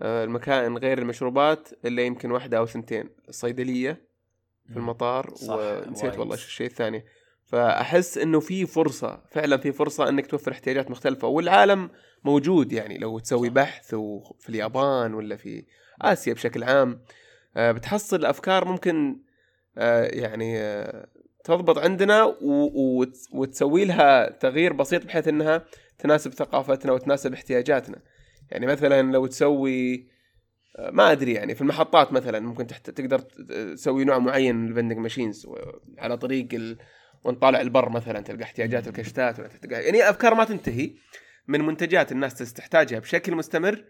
آه، المكائن غير المشروبات إلا يمكن واحدة أو ثنتين. الصيدليه في المطار ونسيت. والله إيش الشيء الثاني فأحس إنه في فرصة فعلا في فرصة إنك توفر احتياجات مختلفة والعالم موجود يعني لو تسوي صح. بحث وفي اليابان ولا في آسيا بشكل عام آه، بتحصل أفكار ممكن آه، يعني آه، تضبط عندنا وتسوي لها تغيير بسيط بحيث إنها تناسب ثقافتنا وتناسب احتياجاتنا يعني مثلا لو تسوي آه، ما أدري يعني في المحطات مثلا ممكن تحت تقدر تسوي نوع معين من ال vending machines على طريق ال... ونطالع البر مثلا تلقى احتياجات الكشتات ولا تلقى يعني أفكار ما تنتهي من منتجات الناس تحتاجها بشكل مستمر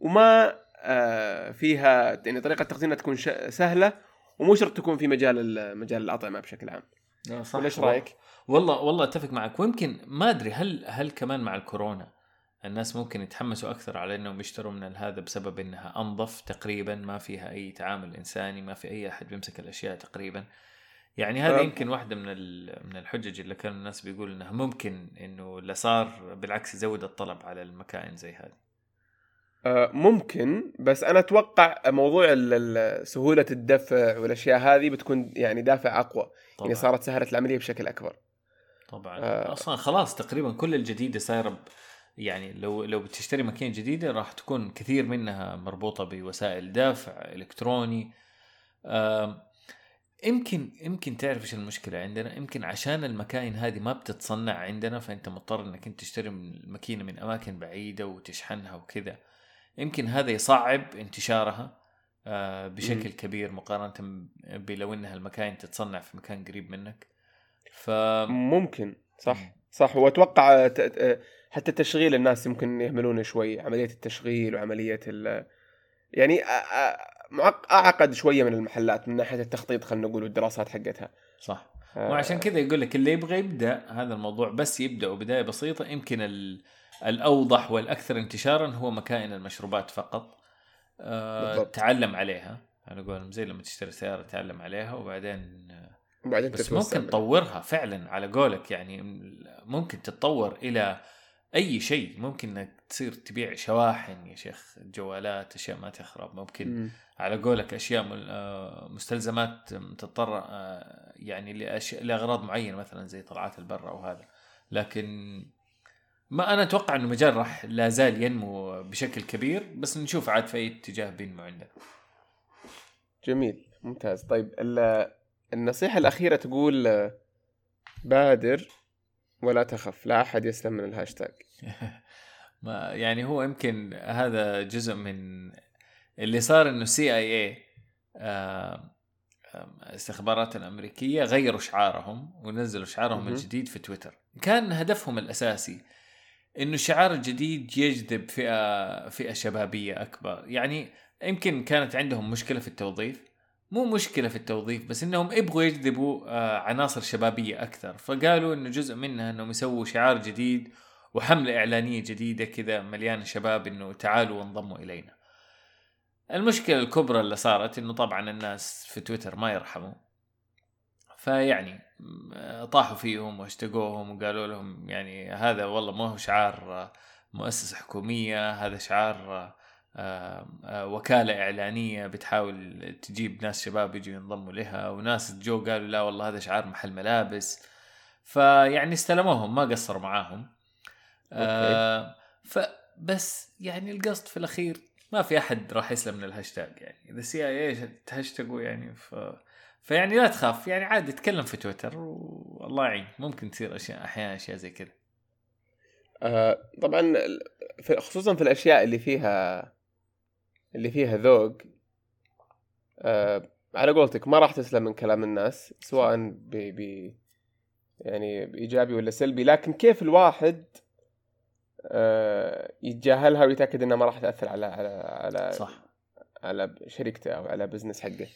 وما آه، فيها يعني طريقة تخزينها تكون ش- سهلة ومو شرط تكون في مجال ال- مجال الأطعمة بشكل عام لا، صح ولا إيش رأيك؟ والله والله أتفق معك ويمكن ما أدري هل هل كمان مع الكورونا الناس ممكن يتحمسوا أكثر على إنهم يشتروا من هذا بسبب إنها أنظف تقريبا ما فيها أي تعامل إنساني ما في أي أحد بيمسك الأشياء تقريبا. يعني هذا. يمكن واحدة من من الحجج اللي كانوا الناس بيقولوا إنها ممكن إنه اللي صار بالعكس يزود الطلب على المكائن زي هذه. آه، ممكن بس أنا أتوقع موضوع سهولة الدفع والأشياء هذه بتكون يعني دافع أقوى. طبعا. يعني صارت سهلت العملية بشكل أكبر. طبعا. آه. أصلا خلاص تقريبا كل الجديدة صايرة يعني لو لو بتشتري ماكينه جديدة راح تكون كثير منها مربوطة بوسائل دفع إلكتروني. يمكن يمكن تعرف إيش المشكلة عندنا؟ يمكن عشان المكاين هذه ما بتتصنع عندنا فأنت مضطر إنك أنت تشتري من الماكينة من أماكن بعيدة وتشحنها وكذا. يمكن هذا يصعب انتشارها آه، بشكل. كبير مقارنة بلو إنها المكاين تتصنع في مكان قريب منك. ف ممكن صح. صح. وأتوقع ت- ت- حتى تشغيل الناس يمكن يهملونه شوي عملية التشغيل وعملية ال يعني أعقد شوية من المحلات من ناحية التخطيط خلينا نقول والدراسات حقتها. صح. آه، وعشان كذا يقول لك اللي يبغى يبدأ هذا الموضوع بس يبدأ بدايه بسيطة يمكن ال- الأوضح والأكثر انتشارا هو مكائن المشروبات فقط. آه بالضبط. تعلم عليها. أنا أقول زي لما تشتري سيارة تعلم عليها وبعدين وبعدين بس ممكن تطورها فعلا على قولك يعني ممكن تتطور إلى أي شيء ممكن إنك تصير تبيع شواحن يا شيخ جوالات أشياء ما تخرب. ممكن مم. على قولك أشياء آه، مستلزمات تضطر آه، يعني لأشياء لأغراض معينة مثلا زي طلعات البر أو هذا. لكن ما أنا أتوقع إنه مجال راح لا زال ينمو بشكل كبير بس نشوف عاد في أي اتجاه بينمو عندنا جميل ممتاز. طيب ال- النصيحة الأخيرة تقول آه، بادر ولا تخف لا أحد يسلم من الهاشتاج. ما يعني هو يمكن هذا جزء من اللي صار إنه CIA استخبارات الأمريكية غيروا شعارهم ونزلوا شعارهم. الجديد في تويتر. كان هدفهم الأساسي إنه الشعار الجديد يجذب فئة فئة شبابية أكبر. يعني يمكن كانت عندهم مشكلة في التوظيف مو مشكلة في التوظيف بس إنهم يبغوا يجذبوا آه، عناصر شبابية أكثر. فقالوا إنه جزء منها إنهم يسووا شعار جديد وحملة إعلانية جديدة كذا مليانة شباب إنه تعالوا وانضموا إلينا. المشكلة الكبرى اللي صارت إنه طبعا الناس في تويتر ما يرحموا. فيعني م- طاحوا فيهم واشتقوهم وقالوا لهم يعني هذا والله ما هو شعار آه، مؤسسة حكومية هذا شعار آه، آه، وكالة إعلانية بتحاول تجيب ناس شباب يجوا ينضموا لها وناس جو قالوا لا والله هذا شعار محل ملابس. فيعني استلموهم ما قصروا معاهم. آه فبس يعني القصد في الأخير ما في أحد راح يسلم من الهاشتاج يعني. اذا CIA تهاشتاجوا يعني ف فيعني لا تخاف. يعني عادي تكلم في تويتر والله يعين. ممكن تصير أشياء أحيانا أشياء زي كذا. آه، طبعا في- خصوصا في الأشياء اللي فيها اللي فيها ذوق آه، على قولتك ما راح تسلم من كلام الناس سواء ب ب يعني بإيجابي ولا سلبي لكن كيف الواحد آه، يتجاهلها ويتأكد إنها ما راح تأثر على على على صح. على شركته أو على بزنس حقه؟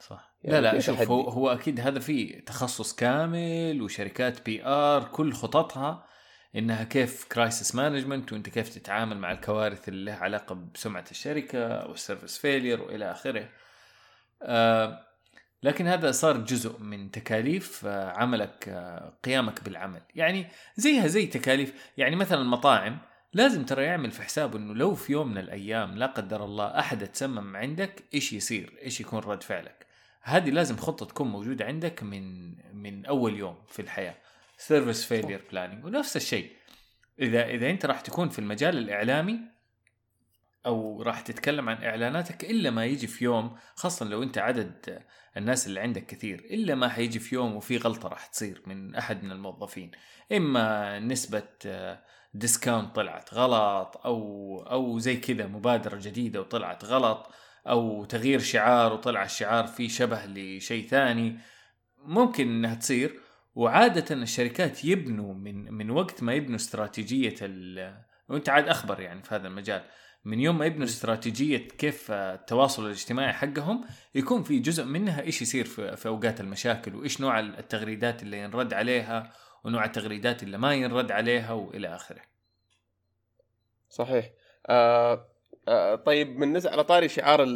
صح. يعني لا لا في شوف. هو, هو أكيد هذا فيه تخصص كامل وشركات PR كل خططها إنها كيف crisis management وأنت كيف تتعامل مع الكوارث اللي لها علاقة بسمعة الشركة أو failure وإلى آخره. آه لكن هذا صار جزء من تكاليف آه عملك آه قيامك بالعمل، يعني زيها زي تكاليف يعني مثلا المطاعم لازم ترى يعمل في حسابه إنه لو في يوم من الأيام لا قدر الله أحد تسمم عندك إيش يصير؟ إيش يكون رد فعلك؟ هذه لازم خطة تكون موجودة عندك من من أول يوم في الحياة service failure planning ونفس الشيء. إذا إذا أنت راح تكون في المجال الإعلامي أو راح تتكلم عن إعلاناتك إلا ما يجي في يوم خاصة لو أنت عدد الناس اللي عندك كثير إلا ما حيجي في يوم وفي غلطة راح تصير من أحد من الموظفين. إما نسبة discount طلعت غلط أو أو زي كذا مبادرة جديدة وطلعت غلط أو تغيير شعار وطلع الشعار فيه شبه لشيء ثاني ممكن إنها تصير. وعادة الشركات يبنوا من من وقت ما يبنوا استراتيجية ال وانت عاد أخبر يعني في هذا المجال من يوم ما يبنوا استراتيجية كيف التواصل الاجتماعي حقهم يكون في جزء منها إيش يصير في, في أوقات المشاكل وإيش نوع التغريدات اللي ينرد عليها ونوع التغريدات اللي ما ينرد عليها وإلى آخره. صحيح آه آه طيب من نزع على طاري شعار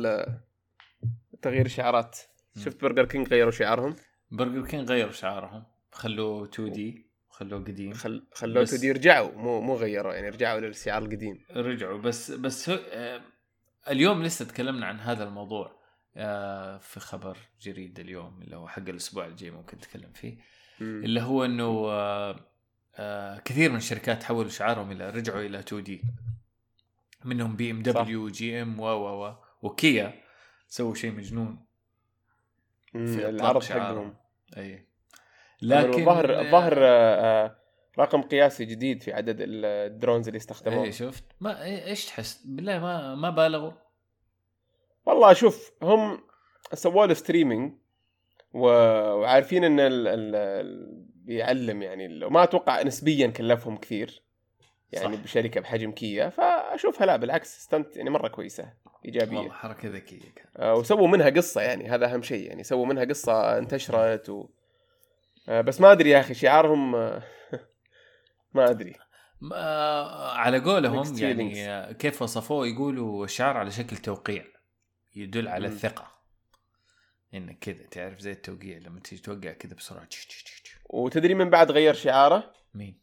تغيير الشعارات. شفت برجر كينج غيروا شعارهم برجر كينج غيروا شعارهم خلوه 2D خلوه قديم خل... خلوه بس- تدي رجعوا مو مو غيروا يعني رجعوا للشعار القديم رجعوا بس بس هو- آه، اليوم لسه تكلمنا عن هذا الموضوع آه، في خبر جديد اليوم اللي هو حق الأسبوع الجاي ممكن نتكلم فيه مم. اللي هو إنه آه، آه، كثير من الشركات حولوا شعارهم إلى رجعوا إلى 2D منهم BMW GM و و و وكيا سووا شيء مجنون. في العرض. حقهم أي لكن لكن الظاهر الظاهر آه، آه، رقم قياسي جديد في عدد ال- ال drones اللي استخدموه اي شفت؟ ما إيه- إيش تحس؟ بالله ما ما بالغوا. والله شوف هم سووا له streaming. وعارفين إن ال... ال... بيعلم يعني وما أتوقع نسبيا كلفهم كثير. يعني صح. بشركة بحجم كيا فأشوفها لا بالعكس استنت يعني مرة كويسة إيجابية. والله حركة ذكية كان آه، وسووا منها قصة يعني هذا أهم شيء يعني سووا منها قصة انتشرت و... آه، بس ما أدري يا أخي شعارهم آه، ما أدري. ما على قولهم يعني آه، كيف وصفوه؟ يقولوا الشعار على شكل توقيع يدل على مم. الثقة. انك كذا تعرف زي التوقيع لما تيجي توقع كذا بسرعة تش- تش- تش-. وتدري من بعد غير شعاره؟ مين؟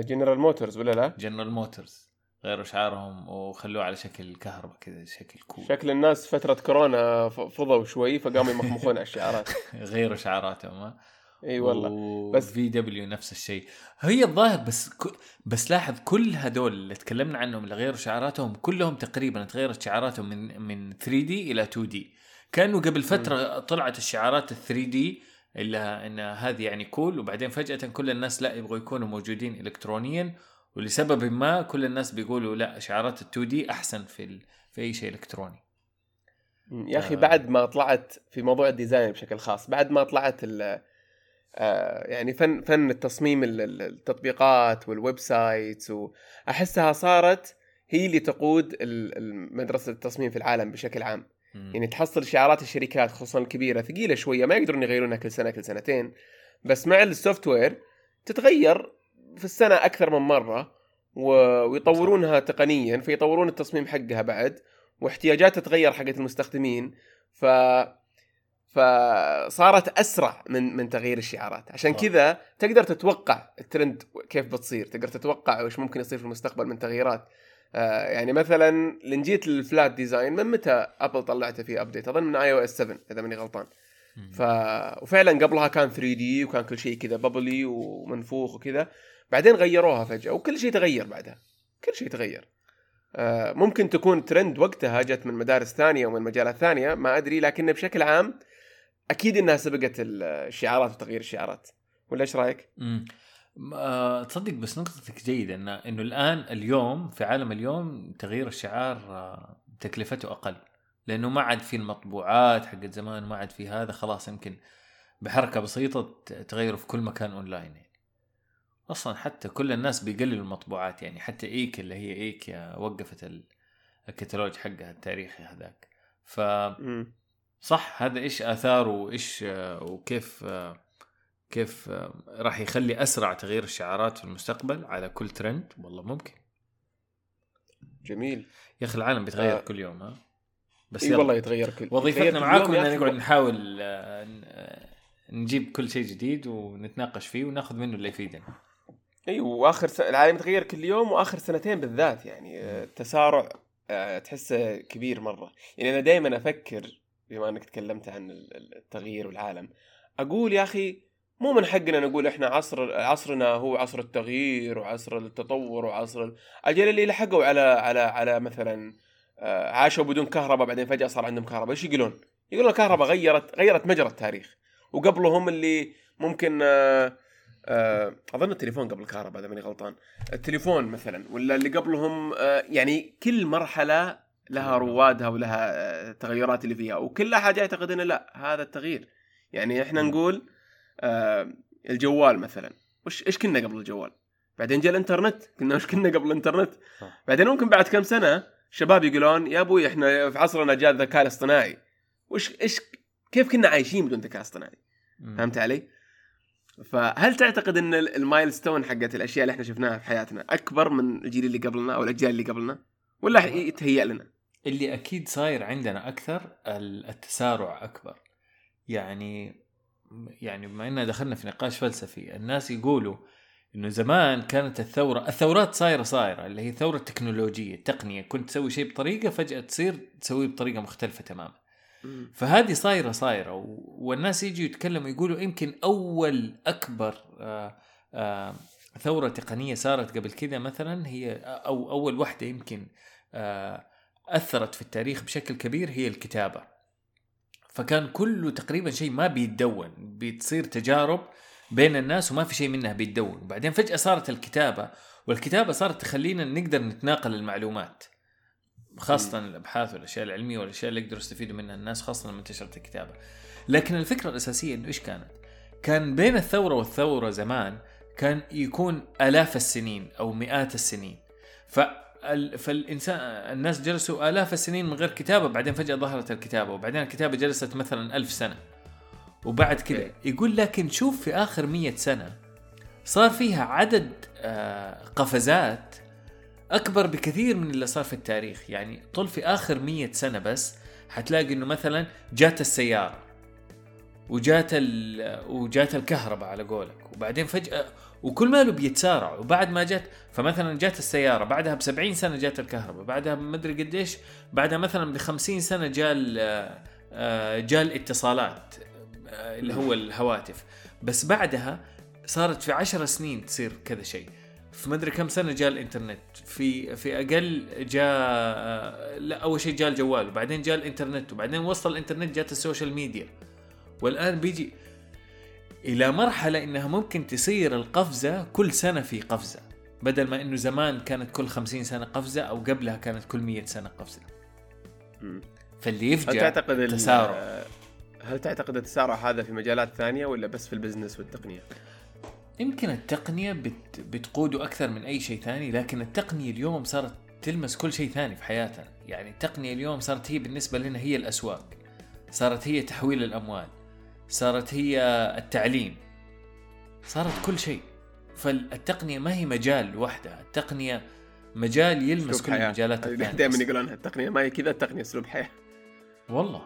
جنرال موتورز ولا لا؟ جنرال موتورز غيروا شعارهم وخلوه على شكل كهرباء كذا شكل cool شكل الناس فترة كورونا فضوا شوي فقاموا يمخمخون على الشعارات. غيروا شعاراتهم ها؟ إي والله. بس بس- VW نفس الشيء. هي الظاهر بس ك... بس لاحظ كل هذول اللي تكلمنا عنهم اللي غيروا شعاراتهم كلهم تقريبا تغيرت شعاراتهم من من 3D إلى 2D كانه قبل فترة طلعت الشعارات ال 3D اللي إن هذه يعني cool وبعدين فجأة كل الناس لا يبغوا يكونوا موجودين الكترونيا ولسبب ما كل الناس بيقولوا لا شعارات ال 2D أحسن في ال... في أي شيء إلكتروني. يا أخي آه. بعد ما طلعت في موضوع ال design بشكل خاص بعد ما طلعت ال يعني فن فن التصميم ال- ال- التطبيقات وال websites وأحسها صارت هي اللي تقود مدرسة التصميم في العالم بشكل عام. مم. يعني تحصل شعارات الشركات خصوصا الكبيره ثقيلة شوية ما يقدرون يغيرونها كل سنة كل سنتين. بس مع السوفت وير تتغير في السنة أكثر من مرة و- ويطورونها تقنيا فيطورون التصميم حقها بعد واحتياجات تتغير حقت المستخدمين. ف فصارت أسرع من من تغيير الشعارات. عشان. كذا تقدر تتوقع الترند كيف بتصير. تقدر تتوقع وش ممكن يصير في المستقبل من تغييرات. آه يعني مثلا لين جيت لل flat design من متى Apple طلعته في update أظن من iOS 7 إذا ماني غلطان. ف وفعلا قبلها كان 3D وكان كل شيء كذا bubbly ومنفوخ وكذا. بعدين غيروها فجأة وكل شيء تغير بعدها. كل شيء تغير. آه، ممكن تكون ترند وقتها جت من مدارس ثانية ومن مجالات ثانية ما أدري لكن بشكل عام أكيد إنها سبقت الشعارات وتغيير الشعارات ولا إيش رأيك؟ امم تصدق بس نقطتك جيدة إن إنه الآن اليوم في عالم اليوم تغيير الشعار آه، تكلفته أقل لأنه ما عاد في المطبوعات حقت زمان ما عاد في هذا خلاص يمكن بحركة بسيطة تغيره في كل مكان أونلاين يعني. أصلا حتى كل الناس بيقللوا المطبوعات يعني حتى إيك اللي هي يا وقفت ال- الكتالوج حقها التاريخي هذاك ف. صح هذا إيش آثاره وإيش آه، وكيف آه، كيف آه، راح يخلي أسرع تغيير الشعارات في المستقبل على كل ترند والله ممكن. جميل. يا أخي العالم بيتغير آه. كل يوم ها؟ بس يلا. والله يتغير كل وظيفتنا معاكم إن. نقعد نحاول نجيب كل شيء جديد ونتناقش فيه وناخذ منه اللي يفيدنا. أيوه وآخر س... العالم يتغير كل يوم وآخر سنتين بالذات يعني التسارع تحسه كبير مرة. يعني أنا دائما أفكر بما انك تكلمت عن ال- ال- التغيير والعالم. أقول يا أخي مو من حقنا نقول إحنا عصر عصرنا هو عصر التغيير وعصر التطور وعصر أجل اللي لحقوا على على على مثلا آه، عاشوا بدون كهرباء بعدين فجأة صار عندهم كهرباء. إيش يقولون؟ يقولون الكهرباء غيرت غيرت مجرى التاريخ. وقبلهم اللي ممكن آه، آه، أظن التليفون قبل الكهرباء إذا ماني غلطان. التليفون مثلا ولا اللي قبلهم يعني كل مرحلة لها روادها ولها آه، التغيرات اللي فيها وكل أحد يعتقد إنه لا هذا التغيير يعني إحنا. نقول آه، الجوال مثلا وش إيش كنا قبل الجوال بعدين جاء الإنترنت كنا وش كنا قبل الإنترنت صح. بعدين ممكن بعد كم سنة شباب يقولون يا أبوي إحنا في عصرنا جاء الذكاء الاصطناعي وش إيش كيف كنا عايشين بدون ذكاء اصطناعي. فهمت علي؟ فهل تعتقد إن ال- المايلستون حقت الأشياء اللي إحنا شفناها في حياتنا أكبر من الجيل اللي قبلنا أو الأجيال اللي قبلنا؟ ولا يتهيأ لنا؟ اللي أكيد صاير عندنا أكثر ال- التسارع أكبر. يعني يعني بما إننا دخلنا في نقاش فلسفي الناس يقولوا إنه زمان كانت الثورة الثورات صايرة صايرة اللي هي ثوره تكنولوجيه تقنيه كنت تسوي شيء بطريقة فجأة تصير تسويه بطريقة مختلفة تماما. فهذه صايرة صايرة و- والناس يجوا يتكلموا يقولوا يمكن أول أكبر آه، آه، ثورة تقنية صارت قبل كذا مثلا هي أو أول واحدة يمكن أثرت في التاريخ بشكل كبير هي الكتابة فكان كله تقريبا شيء ما بيتدون بتصير تجارب بين الناس وما في شيء منها بيتدون وبعدين فجأة صارت الكتابة والكتابة صارت تخلينا نقدر نتناقل المعلومات خاصة الأبحاث والأشياء العلمية والأشياء اللي يقدروا يستفيدوا منها الناس خاصة لما انتشرت الكتابة. لكن الفكرة الأساسية إنه إيش كانت؟ كان بين الثورة والثورة زمان كان يكون آلاف السنين أو مئات السنين. فال... فالانسان الناس جلسوا آلاف السنين من غير كتابة بعدين فجأة ظهرت الكتابة وبعدين الكتابة جلست مثلا ألف سنة. وبعد كذا. يقول لكن شوف في آخر مية سنة صار فيها عدد آه، قفزات أكبر بكثير من اللي صار في التاريخ يعني طول في آخر مية سنة بس حتلاقي إنه مثلا جات السيارة وجات ال... وجات الكهرباء على قولك وبعدين فجأة وكل ماله بيتسارع وبعد ما جت فمثلا جات السيارة بعدها ب 70 سنة جات الكهرباء بعدها مدري قديش بعدها مثلا ب 50 سنة جاء آه، جاء الاتصالات آه، اللي هو الهواتف. بس بعدها صارت في عشر سنين تصير كذا شيء. في مدري كم سنة جاء الإنترنت. في في أقل جاء آه، لا أول شيء جاء الجوال وبعدين جاء الإنترنت وبعدين وصل الإنترنت جات ال social media. والآن بيجي إلى مرحلة إنها ممكن تصير القفزة كل سنة في قفزة بدل ما إنه زمان كانت كل خمسين سنة قفزة أو قبلها كانت كل مية سنة قفزة. فاللي يفجع هل تعتقد التسارع هل تعتقد التسارع هذا في مجالات ثانية ولا بس في البزنس والتقنية؟ يمكن التقنية بت بتقوده أكثر من أي شيء ثاني لكن التقنية اليوم صارت تلمس كل شيء ثاني في حياتنا. يعني التقنية اليوم صارت هي بالنسبة لنا هي الأسواق صارت هي تحويل الأموال. صارت هي التعليم. صارت كل شيء. فالتقنية ما هي مجال لوحدها التقنية مجال يلمس كل المجالات الثانية دائما يقولون التقنية ما هي كذا التقنية أسلوب حياة. والله.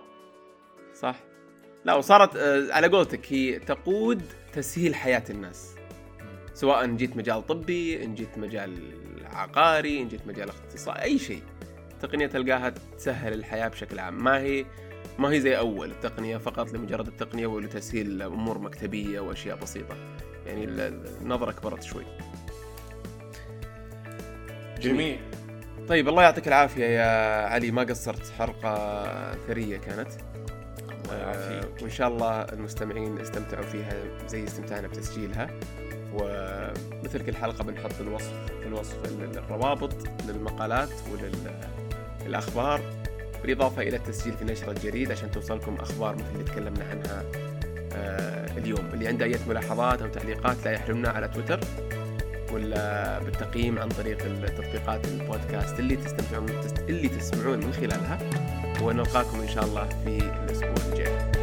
صح. لا وصارت آه، على قولتك هي تقود تسهيل حياة الناس. سواء ان جيت مجال طبي إن جيت مجال عقاري إن جيت مجال اختصاصي أي شيء. تقنية تلقاها تسهل الحياة بشكل عام. ما هي ما هي زي أول التقنية فقط لمجرد التقنية ولتسهيل امور مكتبية وأشياء بسيطة. يعني النظرة كبرت شوي. جميل. طيب الله يعطيك العافية يا علي. ما قصرت. حلقة ثرية كانت. آه وإن شاء الله المستمعين استمتعوا فيها زي استمتعنا بتسجيلها. ومثل كل حلقة بنحط الوصف في الوصف الروابط للمقالات وللأخبار. بالإضافة إلى التسجيل في نشرة الجريد عشان توصلكم أخبار مثل اللي تكلمنا عنها آه اليوم. اللي عنده أي ملاحظات أو تعليقات لا يحرمنا على تويتر ولا بالتقييم عن طريق التطبيقات البودكاست اللي تستمتعون اللي تسمعون من خلالها. ونلقاكم إن شاء الله في الأسبوع الجاي.